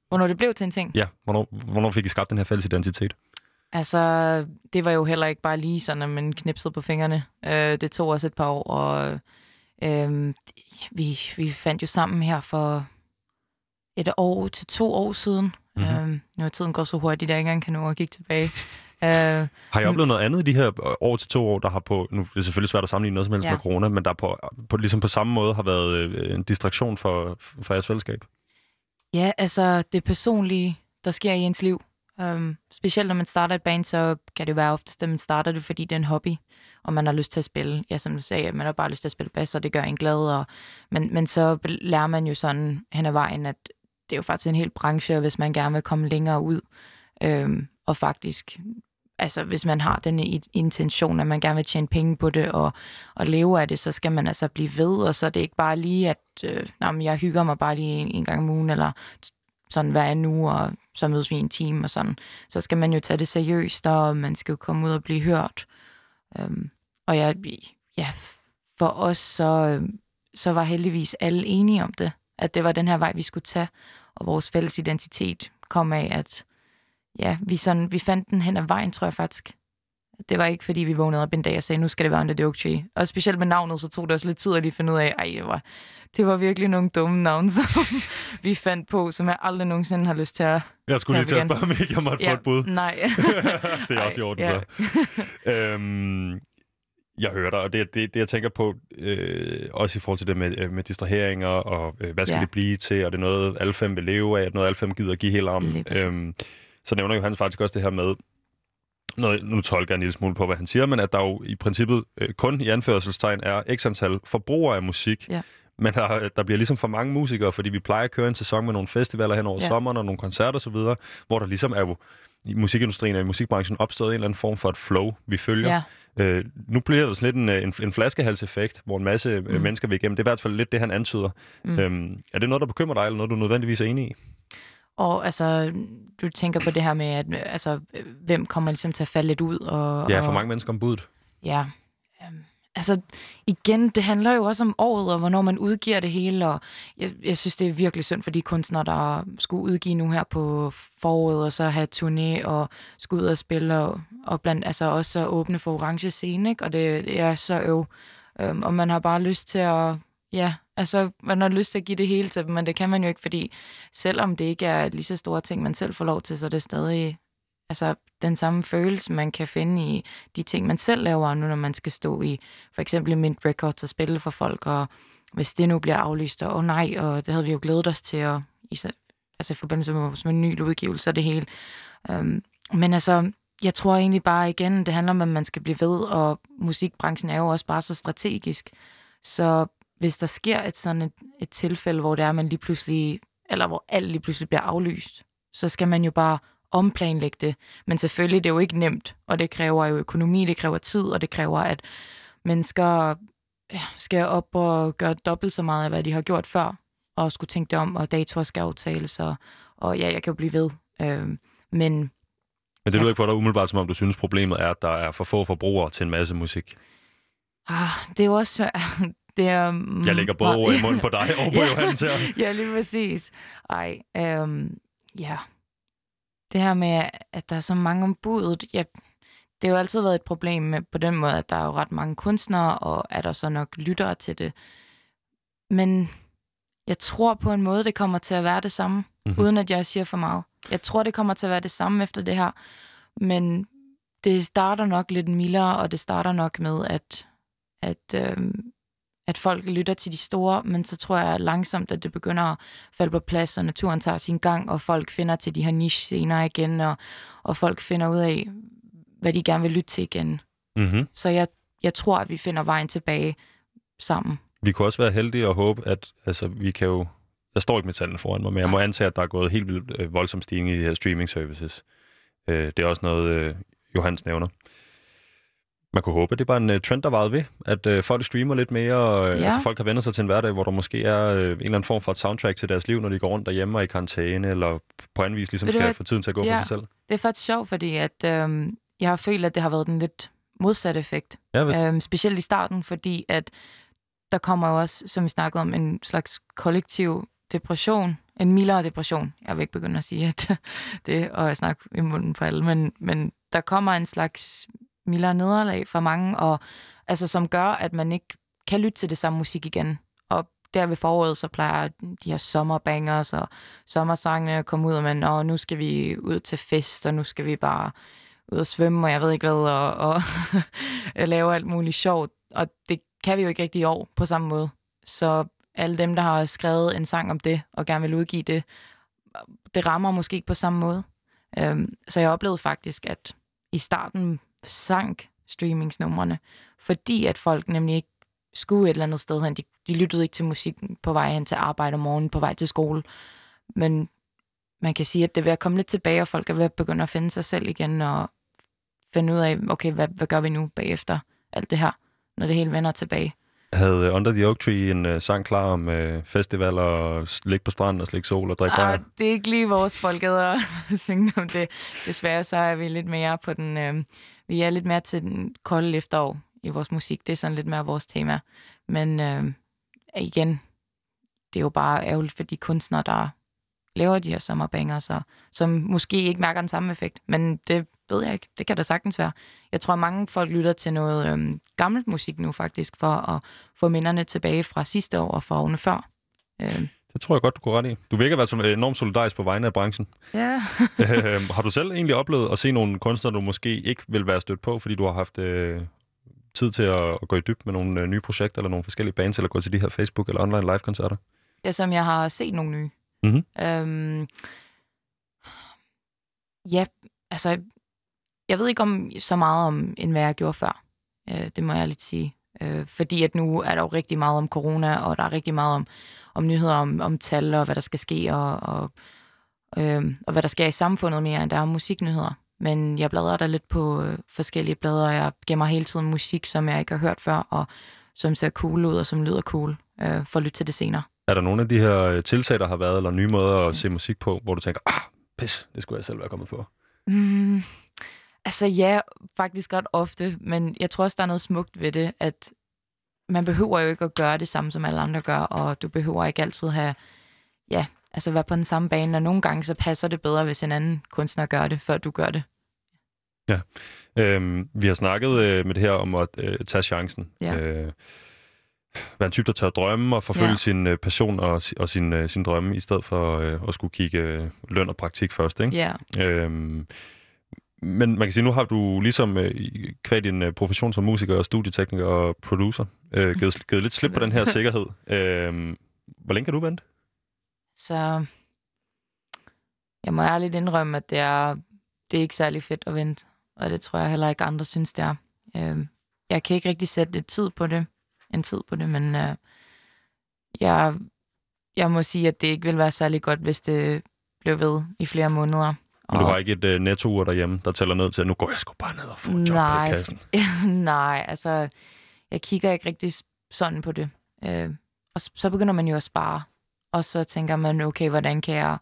Hvornår det blev til en ting? ja, hvornår, hvornår fik I skabt den her fælles identitet? Altså, det var jo heller ikke bare lige sådan, at man knipsede på fingrene. Øh, det tog os et par år, og øh, vi, vi fandt jo sammen her for et år til to år siden. Mhm. Mm-hmm. Øh, nu er tiden går så hurtigt, at jeg ikke engang kan nå at kigge tilbage. Har I oplevet noget andet i de her år til to år, der har på, nu er det selvfølgelig svært at sammenligne noget som helst. Ja. med corona, men der på, på, ligesom på samme måde har været øh, en distraktion for, for jeres fællesskab? Ja, altså det personlige, der sker i ens liv. Um, specielt når man starter et band, så kan det jo være oftest, at man starter det, fordi det er en hobby, og man har lyst til at spille. Ja, som du sagde, man har bare lyst til at spille bass, og det gør en glad. Og, men, men så lærer man jo sådan hen ad vejen, at det er jo faktisk en hel branche, og hvis man gerne vil komme længere ud, øhm, og faktisk, altså hvis man har den intention, at man gerne vil tjene penge på det, og, og leve af det, så skal man altså blive ved, og så er det ikke bare lige, at øh, nej, men jeg hygger mig bare lige en, en gang om ugen, eller sådan hver anden uge, og så mødes vi i en time og sådan. Så skal man jo tage det seriøst, og man skal jo komme ud og blive hørt. Øhm, og jeg, ja, for os, så, øh, så var heldigvis alle enige om det, at det var den her vej, vi skulle tage, og vores fælles identitet kom af, at ja, vi, sådan, vi fandt den hen ad vejen, tror jeg faktisk. Det var ikke, fordi vi vågnede op en dag og sagde, nu skal det være Under the Oak Tree. Og specielt med navnet, så tog det også lidt tid at lige finde ud af, ej, det var, det var virkelig nogle dumme navne, <laughs> som vi fandt på, som jeg aldrig nogensinde har lyst til at... Jeg skulle lige til at spørge, om ikke jeg måtte få et bud. Nej. <laughs> det er også i orden, Ej, så. øhm, jeg hører dig, og det, det, det jeg tænker på, øh, også i forhold til det med, øh, med distraheringer, og øh, hvad skal Ja. det blive til, og det er noget, alle fem vil leve af, noget, alle fem gider at give. Lige præcis. Øhm, så nævner Johannes faktisk også det her med, noget, nu tolker jeg en lille smule på, hvad han siger, men at der jo i princippet øh, kun i anførselstegn er x antal forbrugere af musik, Ja. men der, der bliver ligesom for mange musikere, fordi vi plejer at køre en sæson med nogle festivaler hen over ja. Sommeren og nogle koncerter osv., hvor der ligesom er jo i musikindustrien og i musikbranchen opstået en eller anden form for et flow, vi følger. Ja, Øh, nu bliver der sådan lidt en, øh, en, en flaskehalseffekt, hvor en masse mm. Mm. mennesker vil igennem. Det er i hvert fald lidt det, han antyder. Mm. Øhm, er det noget, der bekymrer dig, eller noget, du nødvendigvis er enig i? Og altså, du tænker på det her med, at altså, hvem kommer ligesom til at falde lidt ud? Og, Ja, og, for mange mennesker om budet. Ja. Øhm, altså, igen, det handler jo også om året, og hvornår man udgiver det hele, og jeg, jeg synes, det er virkelig synd for de kunstnere, der skulle udgive nu her på foråret, og så have turné, og skulle ud og spille, og, og blandt, altså også så åbne for orange scene, ikke? og det, det er så øv. Øhm, og man har bare lyst til at, ja, altså, man har lyst til at give det hele til dem, men det kan man jo ikke, fordi selvom det ikke er lige så store ting, man selv får lov til, så er det stadig altså, den samme følelse, man kan finde i de ting, man selv laver nu, når man skal stå i for eksempel i Mint Records og spille for folk, og hvis det nu bliver aflyst, og oh nej, og det havde vi jo glædet os til, og i, altså i forbindelse med vores med en ny udgivelse og det hele. Um, men altså, jeg tror egentlig bare igen, det handler om, at man skal blive ved, og musikbranchen er jo også bare så strategisk. Så hvis der sker et sådan et, et tilfælde, hvor det er, man lige pludselig, eller hvor alt lige pludselig bliver aflyst, så skal man jo bare omplanlægge det. Men selvfølgelig, det er jo ikke nemt, og det kræver jo økonomi, det kræver tid, og det kræver, at mennesker ja, skal op og gøre dobbelt så meget af, hvad de har gjort før, og skulle tænke det om, og datoer skal aftales, og, og ja, jeg kan jo blive ved. Øhm, men Men det lyder ikke på dig umiddelbart, som om du synes, problemet er, at der er for få forbrugere til en masse musik. ah, det er jo også... Det er, Jeg lægger både ord i munden på dig <laughs> og på Ja. Johannes her. ja, lige præcis. Ej, øhm, ja. Det her med, at der er så mange om budet, ja, det har jo altid været et problem med, på den måde, at der er jo ret mange kunstnere, og er der så nok lyttere til det. Men jeg tror på en måde, det kommer til at være det samme, Mhm. mm-hmm. uden at jeg siger for meget. Jeg tror, det kommer til at være det samme efter det her, men det starter nok lidt mildere, og det starter nok med, at, at, øhm, at folk lytter til de store, men så tror jeg langsomt, at det begynder at falde på plads, og naturen tager sin gang, og folk finder til de her niche-scener igen, og, og folk finder ud af, hvad de gerne vil lytte til igen. Mm-hmm. Så jeg, jeg tror, at vi finder vejen tilbage sammen. Vi kunne også være heldige og håbe, at altså, vi kan jo... Jeg står ikke med tallene foran mig, men jeg må antage, at der er gået helt vildt øh, voldsom stigning i de her streaming services. Øh, det er også noget, øh, Johannes nævner. Man kunne håbe, at det var en uh, trend, der varede ved, at uh, folk streamer lidt mere, og uh, Ja. altså, folk har vendt sig til en hverdag, hvor der måske er uh, en eller anden form for et soundtrack til deres liv, når de går rundt derhjemme og i karantæne, eller på anden vis ligesom Ved du skal hvad? få tiden til at gå Ja. for sig selv. Det er faktisk sjovt, fordi at, øhm, jeg har følt, at det har været den lidt modsatte effekt. Ja, vel? Øhm, specielt i starten, fordi at der kommer jo også, som vi snakkede om, en slags kollektiv depression. En mildere depression. Jeg vil ikke begynde at sige at <laughs> det, og jeg snakker i munden på alle, men, men der kommer en slags mildere nederlag for mange, og altså, som gør, at man ikke kan lytte til det samme musik igen. Og der ved foråret, så plejer de her sommerbangers og sommersangene at komme ud, og man, og nu skal vi ud til fest, og nu skal vi bare ud og svømme, og jeg ved ikke hvad, og, og <laughs> lave alt muligt sjovt. Og det kan vi jo ikke rigtig i år på samme måde. Så alle dem, der har skrevet en sang om det, og gerne vil udgive det, det rammer måske ikke på samme måde. Øhm, så jeg oplevede faktisk, at i starten sank streamingsnumrene, fordi at folk nemlig ikke skulle et eller andet sted hen. De, de lyttede ikke til musik på vej hen til arbejde om morgenen, på vej til skole. Men man kan sige, at det er ved at komme lidt tilbage, og folk er ved at begynde at finde sig selv igen, og finde ud af, okay, hvad, hvad gør vi nu bagefter alt det her, når det hele vender tilbage. Havde Under the Oak Tree en uh, sang klar om uh, festival og ligge på stranden og slikke sol og drikke bajer? Ah, det er ikke lige vores folkeder at <laughs> synge om det. Desværre så er vi lidt mere på den... Øh, vi er lidt mere til den kolde efterår i vores musik. Det er sådan lidt mere vores tema. Men øh, igen, det er jo bare ærgerligt for de kunstnere, der laver de her sommerbanger, så, som måske ikke mærker den samme effekt. Men det ved jeg ikke. Det kan da sagtens være. Jeg tror, mange folk lytter til noget øhm, gammelt musik nu faktisk, for at få minderne tilbage fra sidste år og fra årene før. Øhm. Det tror jeg godt, du kunne ret i. Du virker at være enormt solidarisk på vegne af branchen. Ja. <laughs> øhm, har du selv egentlig oplevet at se nogle kunstnere, du måske ikke vil være stødt på, fordi du har haft øh, tid til at, at gå i dyb med nogle øh, nye projekter, eller nogle forskellige bands, eller gå til de her Facebook- eller online live-koncerter? Ja, som jeg har set nogle nye. Mm-hmm. Øhm, ja, altså, jeg ved ikke om så meget om, end hvad jeg gjorde før. Øh, det må jeg lidt sige. Øh, fordi at nu er der jo rigtig meget om corona, og der er rigtig meget om, om nyheder om, om tal, og hvad der skal ske, og, og, øh, og hvad der sker i samfundet mere, end der er musiknyheder. Men jeg bladrer der lidt på øh, forskellige blader, og jeg gemmer hele tiden musik, som jeg ikke har hørt før, og som ser cool ud, og som lyder cool, øh, for at lytte til det senere. Er der nogle af de her øh, tiltag, der har været, eller nye måder at se musik på, hvor du tænker, ah, pis, det skulle jeg selv være kommet på? Mm, altså ja, faktisk ret ofte, men jeg tror også, der er noget smukt ved det, at man behøver jo ikke at gøre det samme, som alle andre gør, og du behøver ikke altid have, ja, altså være på den samme bane, og nogle gange så passer det bedre, hvis en anden kunstner gør det, før du gør det. Ja, øhm, vi har snakket øh, med det her om at øh, tage chancen. Ja. Øh, være en type, der tør drømme og forfølge ja. sin øh, passion og, og sin, øh, sin drømme, i stedet for øh, at skulle kigge øh, løn og praktik først. Ikke? Ja. Øhm, men man kan sige, nu har du ligesom øh, kvad din øh, profession som musiker og studietekniker og producer øh, givet, givet lidt slip på den her <laughs> sikkerhed. Øh, hvor længe kan du vente? Så jeg må ærligt indrømme, at det er, det er ikke særlig fedt at vente. Og det tror jeg heller ikke andre synes, det er. Øh, jeg kan ikke rigtig sætte et tid på det en tid på det, men øh, jeg, jeg må sige, at det ikke vil være særlig godt, hvis det blev ved i flere måneder. Men du har ikke et uh, netto derhjemme, der tæller ned til, at nu går jeg sgu bare ned og får et job nej, i kassen? <laughs> nej, altså, jeg kigger ikke rigtig sådan på det. Øh, og så begynder man jo at spare. Og så tænker man, okay, hvordan kan jeg...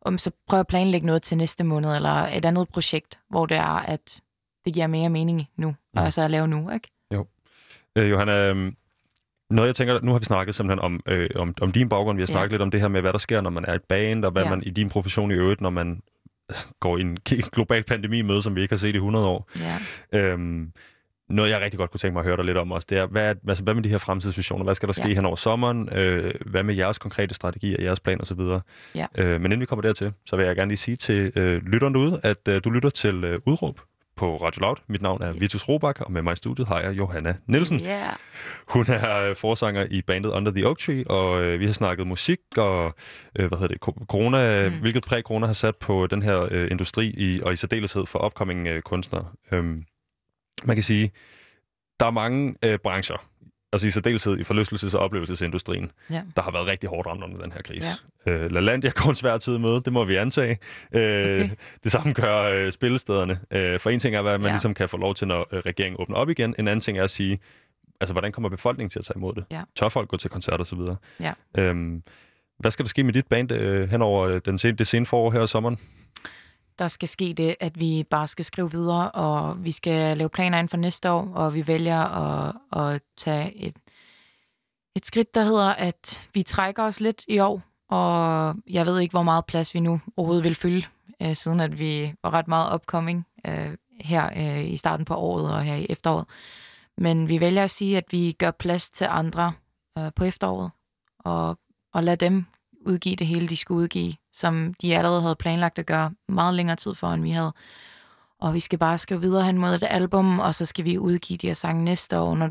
Om så prøver at planlægge noget til næste måned, eller et andet projekt, hvor det er, at det giver mere mening nu, og altså at lave nu, ikke? Jo. Øh, Johanna, øhm, noget, jeg tænker, nu har vi snakket simpelthen om, øh, om, om din baggrund. Vi har snakket ja. lidt om det her med, hvad der sker, når man er et band, og hvad ja. man i din profession i øvrigt, når man går en global pandemi med, som vi ikke har set i 100 år. Ja. Øhm, noget, jeg rigtig godt kunne tænke mig at høre dig lidt om også, det er, hvad, altså, hvad med de her fremtidsvisioner? Hvad skal der ske ja. hen over sommeren? Øh, hvad med jeres konkrete strategier, jeres plan osv.? Ja. Øh, men inden vi kommer dertil, så vil jeg gerne lige sige til øh, lytteren derude, at øh, du lytter til øh, Udråb på Radio Loud. Mit navn er Vitus Robak, og med mig i studiet har jeg Johanna Nielsen. Yeah. Hun er øh, forsanger i bandet Under the Oak Tree, og øh, vi har snakket musik og øh, hvad hedder det, corona, mm. hvilket præg corona har sat på den her øh, industri, i, og i særdeleshed for upcoming øh, kunstnere. Øhm, man kan sige, der er mange øh, brancher, altså i særdeleshed i forlystelses- og oplevelsesindustrien, ja. der har været rigtig hårdt ramt under den her krise. Ja. Øh, LaLandia går en svær tid med, det må vi antage. Øh, okay. Det samme gør øh, spillestederne. Øh, for en ting er, at man ja. ligesom kan få lov til, når øh, regeringen åbner op igen. En anden ting er at sige, altså hvordan kommer befolkningen til at tage imod det? Ja. Tør folk gå til koncerter osv.? Ja. Øhm, hvad skal der ske med dit band øh, hen over øh, den sen, det sene forår her i sommeren? Der skal ske det, at vi bare skal skrive videre, og vi skal lave planer ind for næste år, og vi vælger at, at tage et, et skridt, der hedder, at vi trækker os lidt i år, og jeg ved ikke, hvor meget plads vi nu overhovedet vil fylde, øh, siden at vi var ret meget upcoming øh, her øh, i starten på året og her i efteråret. Men vi vælger at sige, at vi gør plads til andre øh, på efteråret, og, og lad dem udgive det hele, de skulle udgive, som de allerede havde planlagt at gøre meget længere tid for, end vi havde. og vi skal bare skrive videre hen mod et album, og så skal vi udgive de her sange næste år, når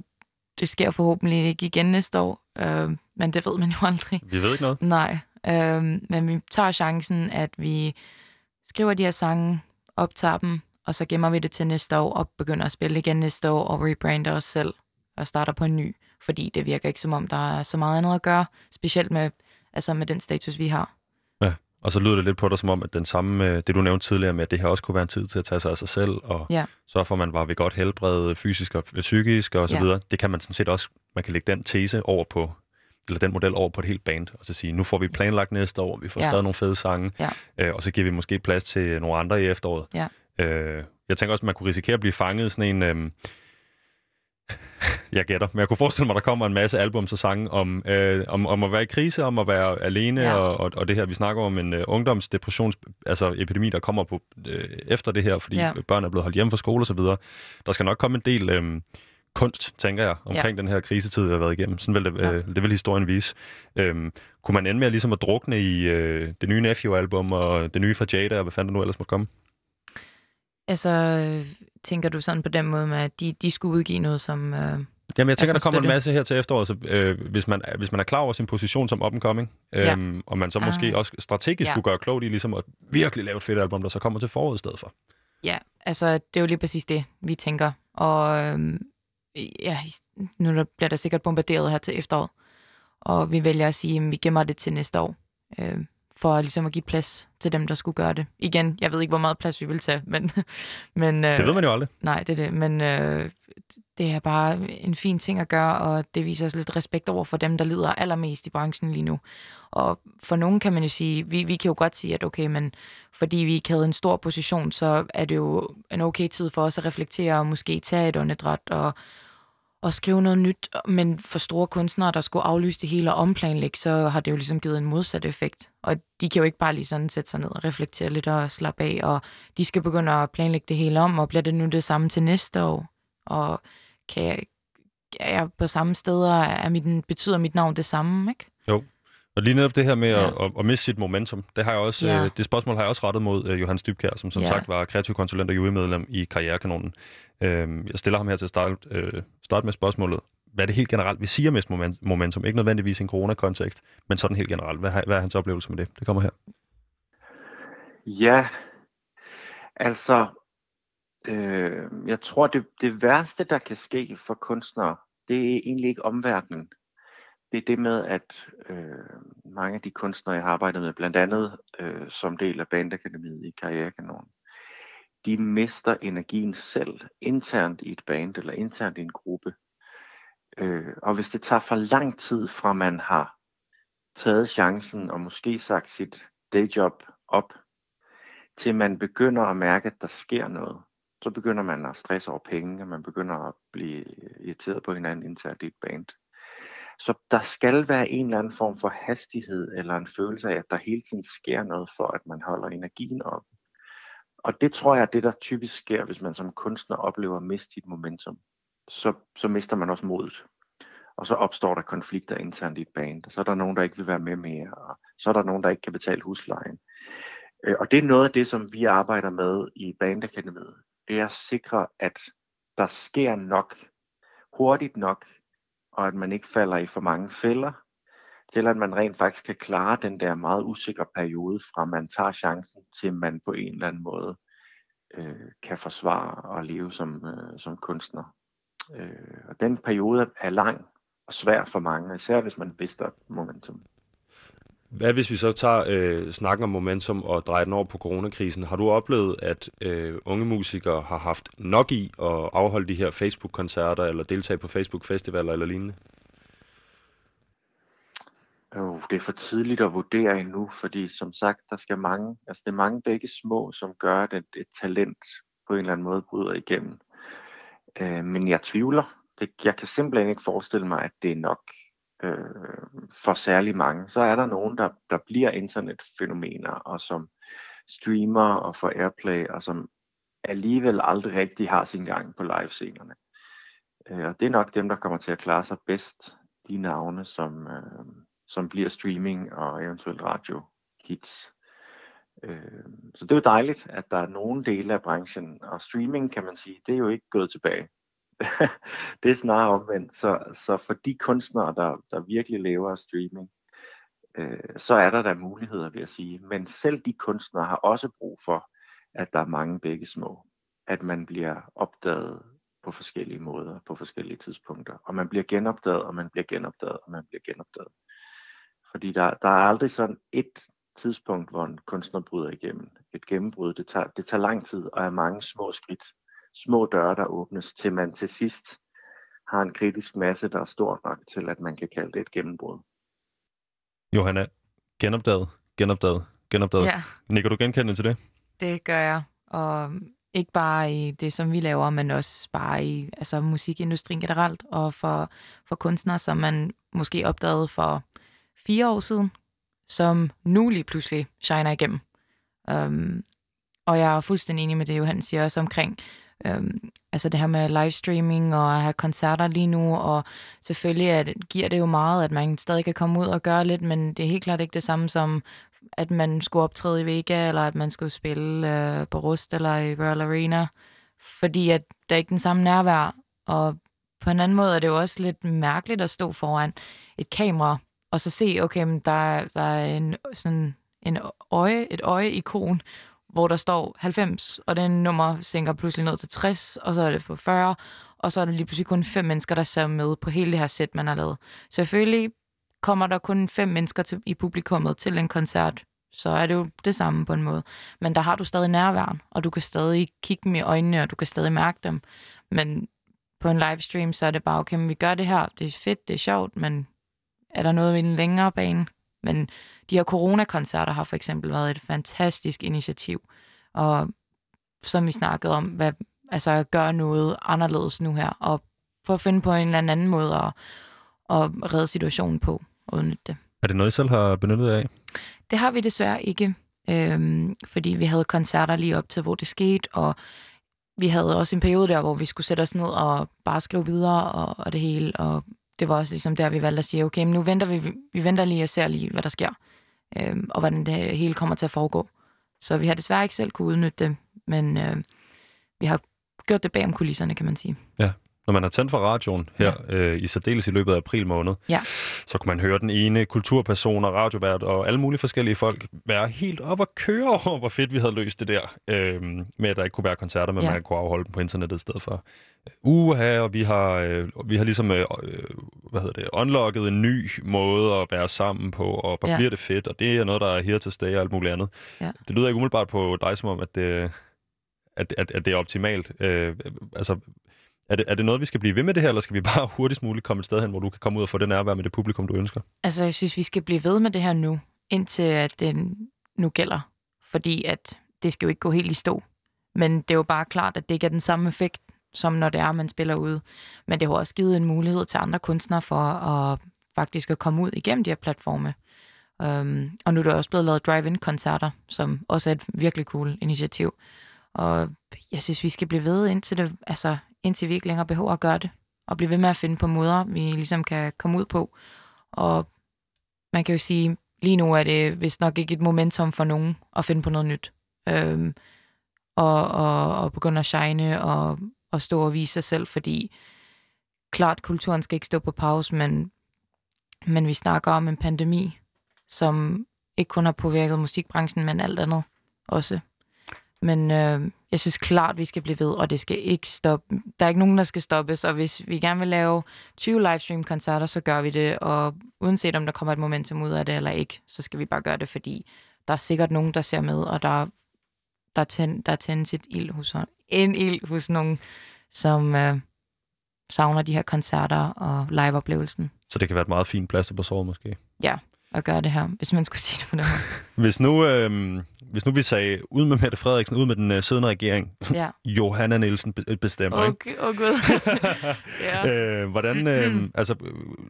det sker forhåbentlig ikke igen næste år, øh, men det ved man jo aldrig. Vi ved ikke noget. Nej, øh, men vi tager chancen, at vi skriver de her sange, optager dem, og så gemmer vi det til næste år, og begynder at spille igen næste år, og rebrander os selv, og starter på en ny, fordi det virker ikke som om, der er så meget andet at gøre, specielt med, altså med den status, vi har. Og så lyder det lidt på dig som om, at den samme, øh, det du nævnte tidligere med, at det her også kunne være en tid til at tage sig af sig selv, og Ja. sørge for, at man var ved godt helbred, fysisk og psykisk og så Ja. videre. Det kan man sådan set også, man kan lægge den tese over på, eller den model over på et helt band, og så sige, nu får vi planlagt næste år, vi får Ja. skrevet nogle fede sange, Ja. øh, og så giver vi måske plads til nogle andre i efteråret. Ja. Øh, jeg tænker også, at man kunne risikere at blive fanget sådan en... Øh, <laughs> jeg gætter, men jeg kunne forestille mig, at der kommer en masse albums og sange om, øh, om, om at være i krise, om at være alene, Ja. og, og, og det her, vi snakker om en øh, ungdomsdepressions, altså epidemi, der kommer på øh, efter det her, fordi Ja. børn er blevet holdt hjemme fra skole og så videre. Der skal nok komme en del øh, kunst, tænker jeg, omkring den her krisetid, vi har været igennem. Sådan vil det, Klart. øh, det vil historien vise. Øhm, kunne man ende med ligesom at drukne i øh, det nye Nephew-album og det nye fra Jada, og hvad fanden der nu ellers måtte komme? Altså, øh, tænker du sådan på den måde med, at de, de skulle udgive noget, som... Øh, Jamen, jeg tænker, Altså, der kommer en masse her til efteråret, så, øh, hvis, man, hvis man er klar over sin position som up-and-coming, øhm, og man så Ah. måske også strategisk Ja. skulle gøre klogt i ligesom at virkelig lave et fedt album, der så kommer til foråret i stedet for. Ja, altså det er jo lige præcis det, vi tænker. Og øhm, ja, nu bliver der sikkert bombarderet her til efteråret. Og vi vælger at sige, at vi gemmer det til næste år. Øh, for ligesom at give plads til dem, der skulle gøre det. Igen, jeg ved ikke, hvor meget plads vi vil tage, men... <laughs> men øh, Det ved man jo aldrig. Nej, det er det. Men øh, det er bare en fin ting at gøre, og det viser os lidt respekt over for dem, der lider allermest i branchen lige nu. Og for nogen kan man jo sige, vi, vi kan jo godt sige, at okay, men fordi vi ikke havde en stor position, så er det jo en okay tid for os at reflektere og måske tage et åndedræt og, og skrive noget nyt. Men for store kunstnere, der skulle aflyse det hele og omplanlægge, så har det jo ligesom givet en modsat effekt. Og de kan jo ikke bare lige sådan sætte sig ned og reflektere lidt og slappe af, og de skal begynde at planlægge det hele om, og bliver det nu det samme til næste år? Og kan jeg, er jeg på samme steder, er mit, betyder mit navn det samme, ikke? Jo. Og lige netop det her med Ja. at, at, at miste sit momentum, det, har jeg også, Ja. øh, det spørgsmål har jeg også rettet mod øh, Johannes Dybkjær, som som Ja. sagt var kreativ konsulent og jurymedlem i Karrierekanonen. Øh, jeg stiller ham her til at starte, øh, starte med spørgsmålet. Hvad er det helt generelt, vi siger mest moment- momentum? Ikke nødvendigvis i en corona-kontekst, men sådan helt generelt. Hvad, hvad er hans oplevelse med det? Det kommer her. Ja, altså, øh, jeg tror, det, det værste, der kan ske for kunstnere, det er egentlig ikke omverdenen. Det er det med, at øh, mange af de kunstnere, jeg har arbejdet med, blandt andet øh, som del af Bandakademiet i Karrierekanonen, de mister energien selv internt i et band eller internt i en gruppe. Øh, og hvis det tager for lang tid fra man har taget chancen og måske sagt sit dayjob op, til man begynder at mærke, at der sker noget, så begynder man at stresse over penge, og man begynder at blive irriteret på hinanden internt i et band. Så der skal være en eller anden form for hastighed eller en følelse af, at der hele tiden sker noget for, at man holder energien op. Og det tror jeg er det, der typisk sker, hvis man som kunstner oplever at miste sit momentum. Så, så mister man også modet. Og så opstår der konflikter internt i et band, og så er der nogen, der ikke vil være med mere, og så er der nogen, der ikke kan betale huslejen. Øh, og det er noget af det, som vi arbejder med i Bandakademiet. Det er at sikre, at der sker nok, hurtigt nok, og at man ikke falder i for mange fælder, til at man rent faktisk kan klare den der meget usikre periode, fra man tager chancen, til man på en eller anden måde øh, kan forsvare og leve som, øh, som kunstner. Øh, og den periode er lang og svær for mange, især hvis man mister momentum. Hvad hvis vi så tager øh, snakken om momentum og drejer den over på coronakrisen? Har du oplevet, at øh, unge musikere har haft nok i at afholde de her Facebook-koncerter eller deltage på Facebook-festivaler eller lignende? Oh, det er for tidligt at vurdere endnu, fordi som sagt, der skal mange, altså det er mange begge små, som gør, at et, et talent på en eller anden måde bryder igennem. Øh, men jeg tvivler. Det, jeg kan simpelthen ikke forestille mig, at det er nok øh, for særlig mange. Så er der nogen, der, der bliver internetfænomener, og som streamer og får airplay, og som alligevel aldrig rigtig har sin gang på livescenerne. Øh, og det er nok dem, der kommer til at klare sig bedst, de navne, som, øh, som bliver streaming og eventuelt radio hits. Øh, så det er jo dejligt, at der er nogle dele af branchen, og streaming kan man sige, det er jo ikke gået tilbage. <laughs> det er snarere omvendt. Så, så for de kunstnere, der, der virkelig lever af streaming, øh, så er der der muligheder, vil jeg sige. Men selv de kunstnere har også brug for, at der er mange begge små. At man bliver opdaget på forskellige måder, på forskellige tidspunkter. Og man bliver genopdaget, og man bliver genopdaget, og man bliver genopdaget. Fordi der, der er aldrig sådan et tidspunkt, hvor en kunstner bryder igennem. Et gennembrud, det tager, det tager lang tid, og er mange små skridt, små døre, der åbnes, til man til sidst har en kritisk masse, der er stor nok til, at man kan kalde det et gennembrud. Johanna, genopdaget, genopdaget, genopdaget. Ja, Nikker du genkendende til det? det gør jeg. Og ikke bare i det, som vi laver, men også bare i altså, musikindustrien generelt, og for, for kunstnere, som man måske opdagede for fire år siden, som nu lige pludselig shiner igennem. Um, og jeg er fuldstændig enig med det, Johan siger også omkring um, altså det her med livestreaming og at have koncerter lige nu, og selvfølgelig at, giver det jo meget, at man stadig kan komme ud og gøre lidt, men det er helt klart ikke det samme som, at man skulle optræde i Vega, eller at man skulle spille øh, på Rust eller i Royal Arena, fordi at der er ikke den samme nærvær, og på en anden måde er det jo også lidt mærkeligt at stå foran et kamera, og så se, okay, men der, der er en, sådan en øje, et øje-ikon, hvor der står 90, og den nummer sænker pludselig ned til 60, og så er det på 40, og så er der lige pludselig kun fem mennesker, der ser med på hele det her sæt, man har lavet. Selvfølgelig kommer der kun fem mennesker til, i publikummet til en koncert, så er det jo det samme på en måde. Men der har du stadig nærværen, og du kan stadig kigge dem i øjnene, og du kan stadig mærke dem. Men på en livestream, så er det bare, okay, men vi gør det her, det er fedt, det er sjovt, men er der noget i den længere bane? Men de her coronakoncerter har for eksempel været et fantastisk initiativ. Og som vi snakkede om, hvad, altså at gøre noget anderledes nu her, og for at finde på en eller anden måde at, at redde situationen på og udnytte det. Er det noget, I selv har benyttet af? Det har vi desværre ikke, øhm, fordi vi havde koncerter lige op til, hvor det skete, og vi havde også en periode der, hvor vi skulle sætte os ned og bare skrive videre og, og det hele, og det var også ligesom der, vi valgte at sige, okay, men nu venter vi, vi venter lige og ser lige, hvad der sker, øh, og hvordan det hele kommer til at foregå. Så vi har desværre ikke selv kunne udnytte det, men øh, vi har gjort det bag om kulisserne, kan man sige. Ja. Når man har tændt for radioen her, ja. øh, i særdeles i løbet af april måned, Ja. så kan man høre den ene kulturperson og radiovært og alle mulige forskellige folk være helt op og køre over, hvor fedt vi havde løst det der, øh, med at der ikke kunne være koncerter, men Ja. man kunne afholde dem på internettet i stedet for. Uha, og vi har, øh, vi har ligesom, øh, øh, hvad hedder det, unlocket en ny måde at være sammen på, og hvor Ja. bliver det fedt, og det er noget, der er her til stay og alt muligt andet. Ja. Det lyder ikke umiddelbart på dig som om, at det, at, at, at det er optimalt. Øh, altså, er det, er det noget, vi skal blive ved med det her, eller skal vi bare <laughs> hurtigst muligt komme et sted hen, hvor du kan komme ud og få det nærvær med det publikum, du ønsker? Altså, jeg synes, vi skal blive ved med det her nu, indtil at det nu gælder. Fordi at det skal jo ikke gå helt i stå. Men det er jo bare klart, at det ikke er den samme effekt, som når det er, man spiller ude. Men det har også givet en mulighed til andre kunstnere for at faktisk at komme ud igennem de her platforme. Um, og nu er der også blevet lavet drive-in-koncerter, som også er et virkelig cool initiativ. Og jeg synes, vi skal blive ved, indtil, det, altså, indtil vi ikke længere behøver at gøre det. Og blive ved med at finde på måder, vi ligesom kan komme ud på. Og man kan jo sige, lige nu er det vist nok ikke et momentum for nogen at finde på noget nyt. Øhm, og, og, og begynde at shine og, og stå og vise sig selv, fordi klart, kulturen skal ikke stå på pause, men, men vi snakker om en pandemi, som ikke kun har påvirket musikbranchen, men alt andet også. Men øh, jeg synes klart, vi skal blive ved, og det skal ikke stoppe. Der er ikke nogen, der skal stoppes, og hvis vi gerne vil lave 20 livestream-koncerter, så gør vi det, og uanset om der kommer et momentum ud af det eller ikke, så skal vi bare gøre det, fordi der er sikkert nogen, der ser med, og der, der, tænd, der tændes et ild hos, en ild hos nogen, som øh, savner de her koncerter og liveoplevelsen Så det kan være et meget fint plaster på såret måske. At gøre det her, hvis man skulle <laughs> sige det på den måde. Hvis nu, øh, hvis nu vi sagde, ud med Mette Frederiksen, ud med den øh, siddende regering, Ja. <laughs> Johanna Nielsen be- bestemmer, ikke? Okay, oh gud. <laughs> ja. øh, hvordan, <clears throat> øh, altså,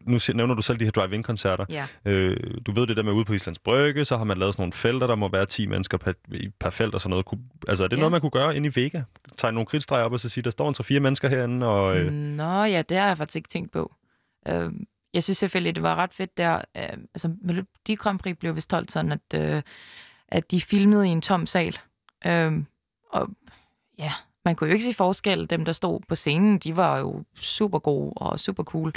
nu nævner du selv de her drive-in-koncerter. ja. Øh, du ved det der med ude på Islands Brygge, så har man lavet sådan nogle felter, der må være 10 mennesker per, i- per felt og sådan noget. Kunne, altså, er det Ja. ja. noget, man kunne gøre inde i Vega? Tegne nogle kridtstreger op og så sige, der står en 3-4 mennesker herinde, og... Øh, Nå ja, det har jeg faktisk ikke tænkt på. Øh, jeg synes selvfølgelig, det var ret fedt der. Øh, altså, Melodi Grand Prix blev vist holdt sådan, at, øh, at de filmede i en tom sal. Øhm, og ja, man kunne jo ikke se forskel. Dem, der stod på scenen, de var jo super gode og super cool.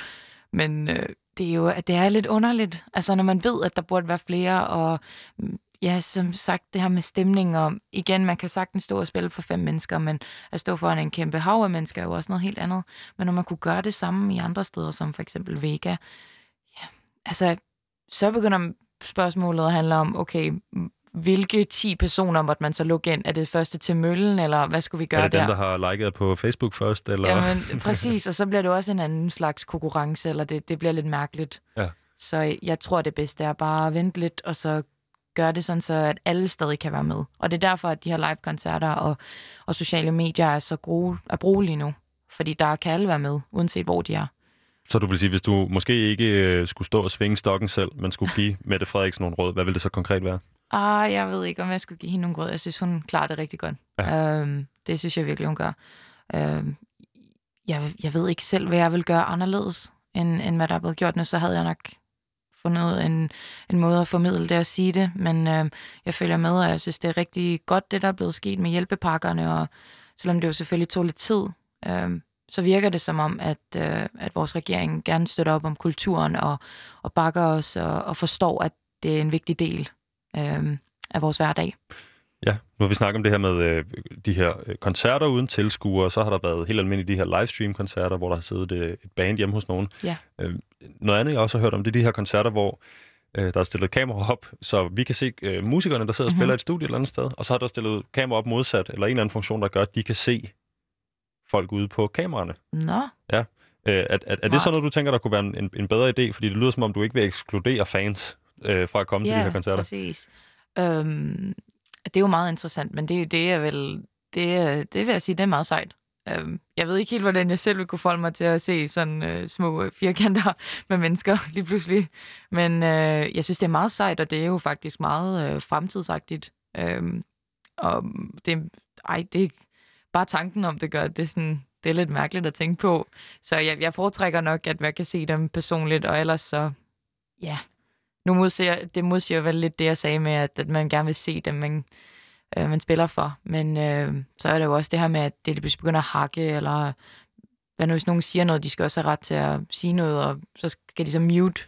Men øh, det er jo det er lidt underligt, altså når man ved, at der burde være flere, og mm, ja, som sagt, det her med stemning, og igen, man kan sagtens stå og spille for fem mennesker, men at stå foran en kæmpe hav af mennesker er jo også noget helt andet. Men når man kunne gøre det samme i andre steder, som for eksempel Vega, ja, altså, så begynder spørgsmålet at handle om, okay, hvilke 10 personer måtte man så lukke ind? Er det første til møllen, eller hvad skulle vi gøre er det der? dem, der har liket på Facebook først? Eller? Jamen, <laughs> præcis, og så bliver det også en anden slags konkurrence, eller det, det bliver lidt mærkeligt. Ja. Så jeg tror, det bedste er bare at vente lidt, og så gøre det sådan, så at alle stadig kan være med. Og det er derfor, at de her live-koncerter og, og sociale medier er så gode at bruge lige nu. Fordi der kan alle være med, uanset hvor de er. Så du vil sige, hvis du måske ikke øh, skulle stå og svinge stokken selv, men skulle give <laughs> Mette Frederiksen nogle råd, hvad vil det så konkret være? Ah, jeg ved ikke, om jeg skulle give hende nogle råd. Jeg synes, hun klarer det rigtig godt. Ja. Øhm, det synes jeg virkelig, hun gør. Øhm, jeg, jeg ved ikke selv, hvad jeg vil gøre anderledes, end, end hvad der er blevet gjort nu. Så havde jeg nok fundet en, en måde at formidle det og sige det. Men øh, jeg følger med, og jeg synes, det er rigtig godt, det der er blevet sket med hjælpepakkerne. Og selvom det jo selvfølgelig tog lidt tid, øh, så virker det som om, at, øh, at vores regering gerne støtter op om kulturen og, og bakker os og, og forstår, at det er en vigtig del øh, af vores hverdag. Ja, nu har vi snakket om det her med øh, de her øh, koncerter uden tilskuere, så har der været helt almindelige de her livestream-koncerter, hvor der har siddet øh, et band hjemme hos nogen. Ja. Øh, noget andet, jeg også har hørt om, det er de her koncerter, hvor øh, der er stillet kamera op, så vi kan se øh, musikerne, der sidder og Mhm. spiller i et studie et eller andet sted, og så har der stillet kamera op modsat, eller en eller anden funktion, der gør, at de kan se folk ude på kameraerne. Nå, Øh, er, er, er det Smart. sådan noget, du tænker, der kunne være en, en, bedre idé? Fordi det lyder som om, du ikke vil ekskludere fans øh, fra at komme til de her koncerter. præcis. Øhm, det er jo meget interessant, men det er jo det, jeg vel... det, det vil jeg sige, det er meget sejt. Øhm, jeg ved ikke helt, hvordan jeg selv vil kunne forholde mig til at se sådan øh, små øh, firkanter <laughs> med mennesker <laughs> lige pludselig. Men øh, jeg synes, det er meget sejt, og det er jo faktisk meget øh, fremtidsagtigt. Øh, og det, ej, det er bare tanken om det gør, det er sådan, det er lidt mærkeligt at tænke på. Så jeg, jeg foretrækker nok, at man kan se dem personligt, og ellers så, ja, nu modsiger, det modsiger vel lidt det, jeg sagde med, at, at man gerne vil se dem, man, øh, man spiller for. Men øh, så er det jo også det her med, at det pludselig begynder at hakke, eller hvad nu hvis nogen siger noget, de skal også have ret til at sige noget, og så skal de så mute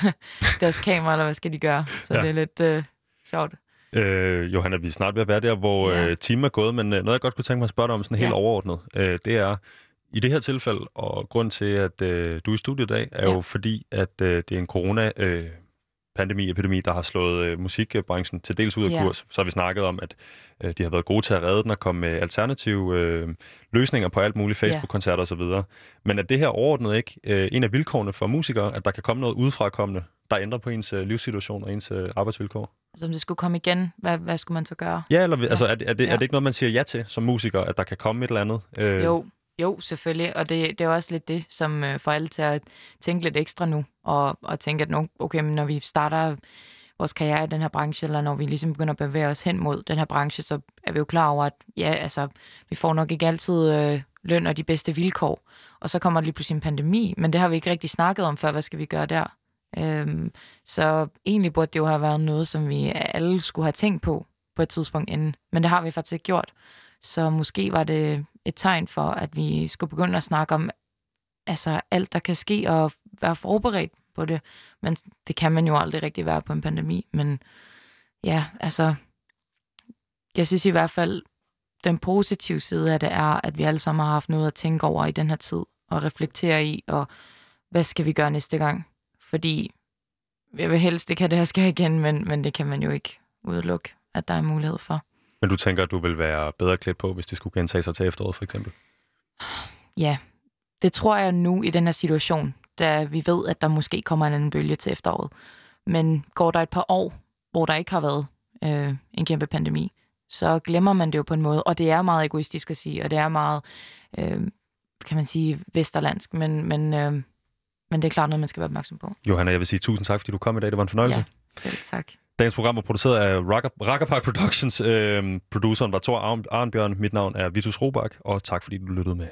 <laughs> deres kamera, eller hvad skal de gøre? Så ja. det er lidt øh, sjovt. Øh, Johanna, vi er snart ved at være der, hvor Ja. øh, timen er gået, men øh, noget, jeg godt kunne tænke mig at spørge dig om sådan helt Ja. overordnet, øh, det er, i det her tilfælde, og grund til, at øh, du er i studiet i dag, er Ja. jo fordi, at øh, det er en corona... Øh, pandemi, epidemi, der har slået øh, musikbranchen til dels ud af Ja. kurs. Så har vi snakket om, at øh, de har været gode til at redde den og komme med alternative øh, løsninger på alt muligt, Facebook-koncerter osv. Men er det her overordnet ikke øh, en af vilkårene for musikere, at der kan komme noget udefrakommende, der ændrer på ens øh, livssituation og ens øh, arbejdsvilkår? Altså om det skulle komme igen, hvad, hvad skulle man så gøre? Ja, eller altså, er, det, er, det, Ja. er det ikke noget, man siger ja til som musiker, at der kan komme et eller andet? Øh, Jo, jo, selvfølgelig. Og det, det er også lidt det, som øh, får alle til at tænke lidt ekstra nu. Og, og tænke, at nu, okay, men når vi starter vores karriere i den her branche, eller når vi ligesom begynder at bevæge os hen mod den her branche, så er vi jo klar over, at ja, altså, vi får nok ikke altid øh, løn og de bedste vilkår. Og så kommer der lige pludselig en pandemi, men det har vi ikke rigtig snakket om før. Hvad skal vi gøre der? Øhm, så egentlig burde det jo have været noget, som vi alle skulle have tænkt på på et tidspunkt inden. Men det har vi faktisk ikke gjort. Så måske var det et tegn for, at vi skulle begynde at snakke om altså alt, der kan ske, og være forberedt på det. Men det kan man jo aldrig rigtig være på en pandemi. Men ja, altså, jeg synes i hvert fald, den positive side af det er, at vi alle sammen har haft noget at tænke over i den her tid, og reflektere i, og hvad skal vi gøre næste gang? Fordi jeg vil helst ikke have det her sker igen, men, men det kan man jo ikke udelukke, at der er mulighed for. Men du tænker, at du vil være bedre klædt på, hvis det skulle gentage sig til efteråret, for eksempel? Ja, det tror jeg nu i den her situation, da vi ved, at der måske kommer en anden bølge til efteråret. Men går der et par år, hvor der ikke har været øh, en kæmpe pandemi, så glemmer man det jo på en måde. Og det er meget egoistisk at sige, og det er meget, øh, kan man sige, vesterlandsk. Men, men, øh, men det er klart noget, man skal være opmærksom på. Johanna, jeg vil sige tusind tak, fordi du kom i dag. Det var en fornøjelse. Ja, selv tak. Dagens program var produceret af Rocker, Rocker Park Productions. Øhm, produceren var Thor Arn- Arnbjørn. Mit navn er Vitus Robak, og tak fordi du lyttede med.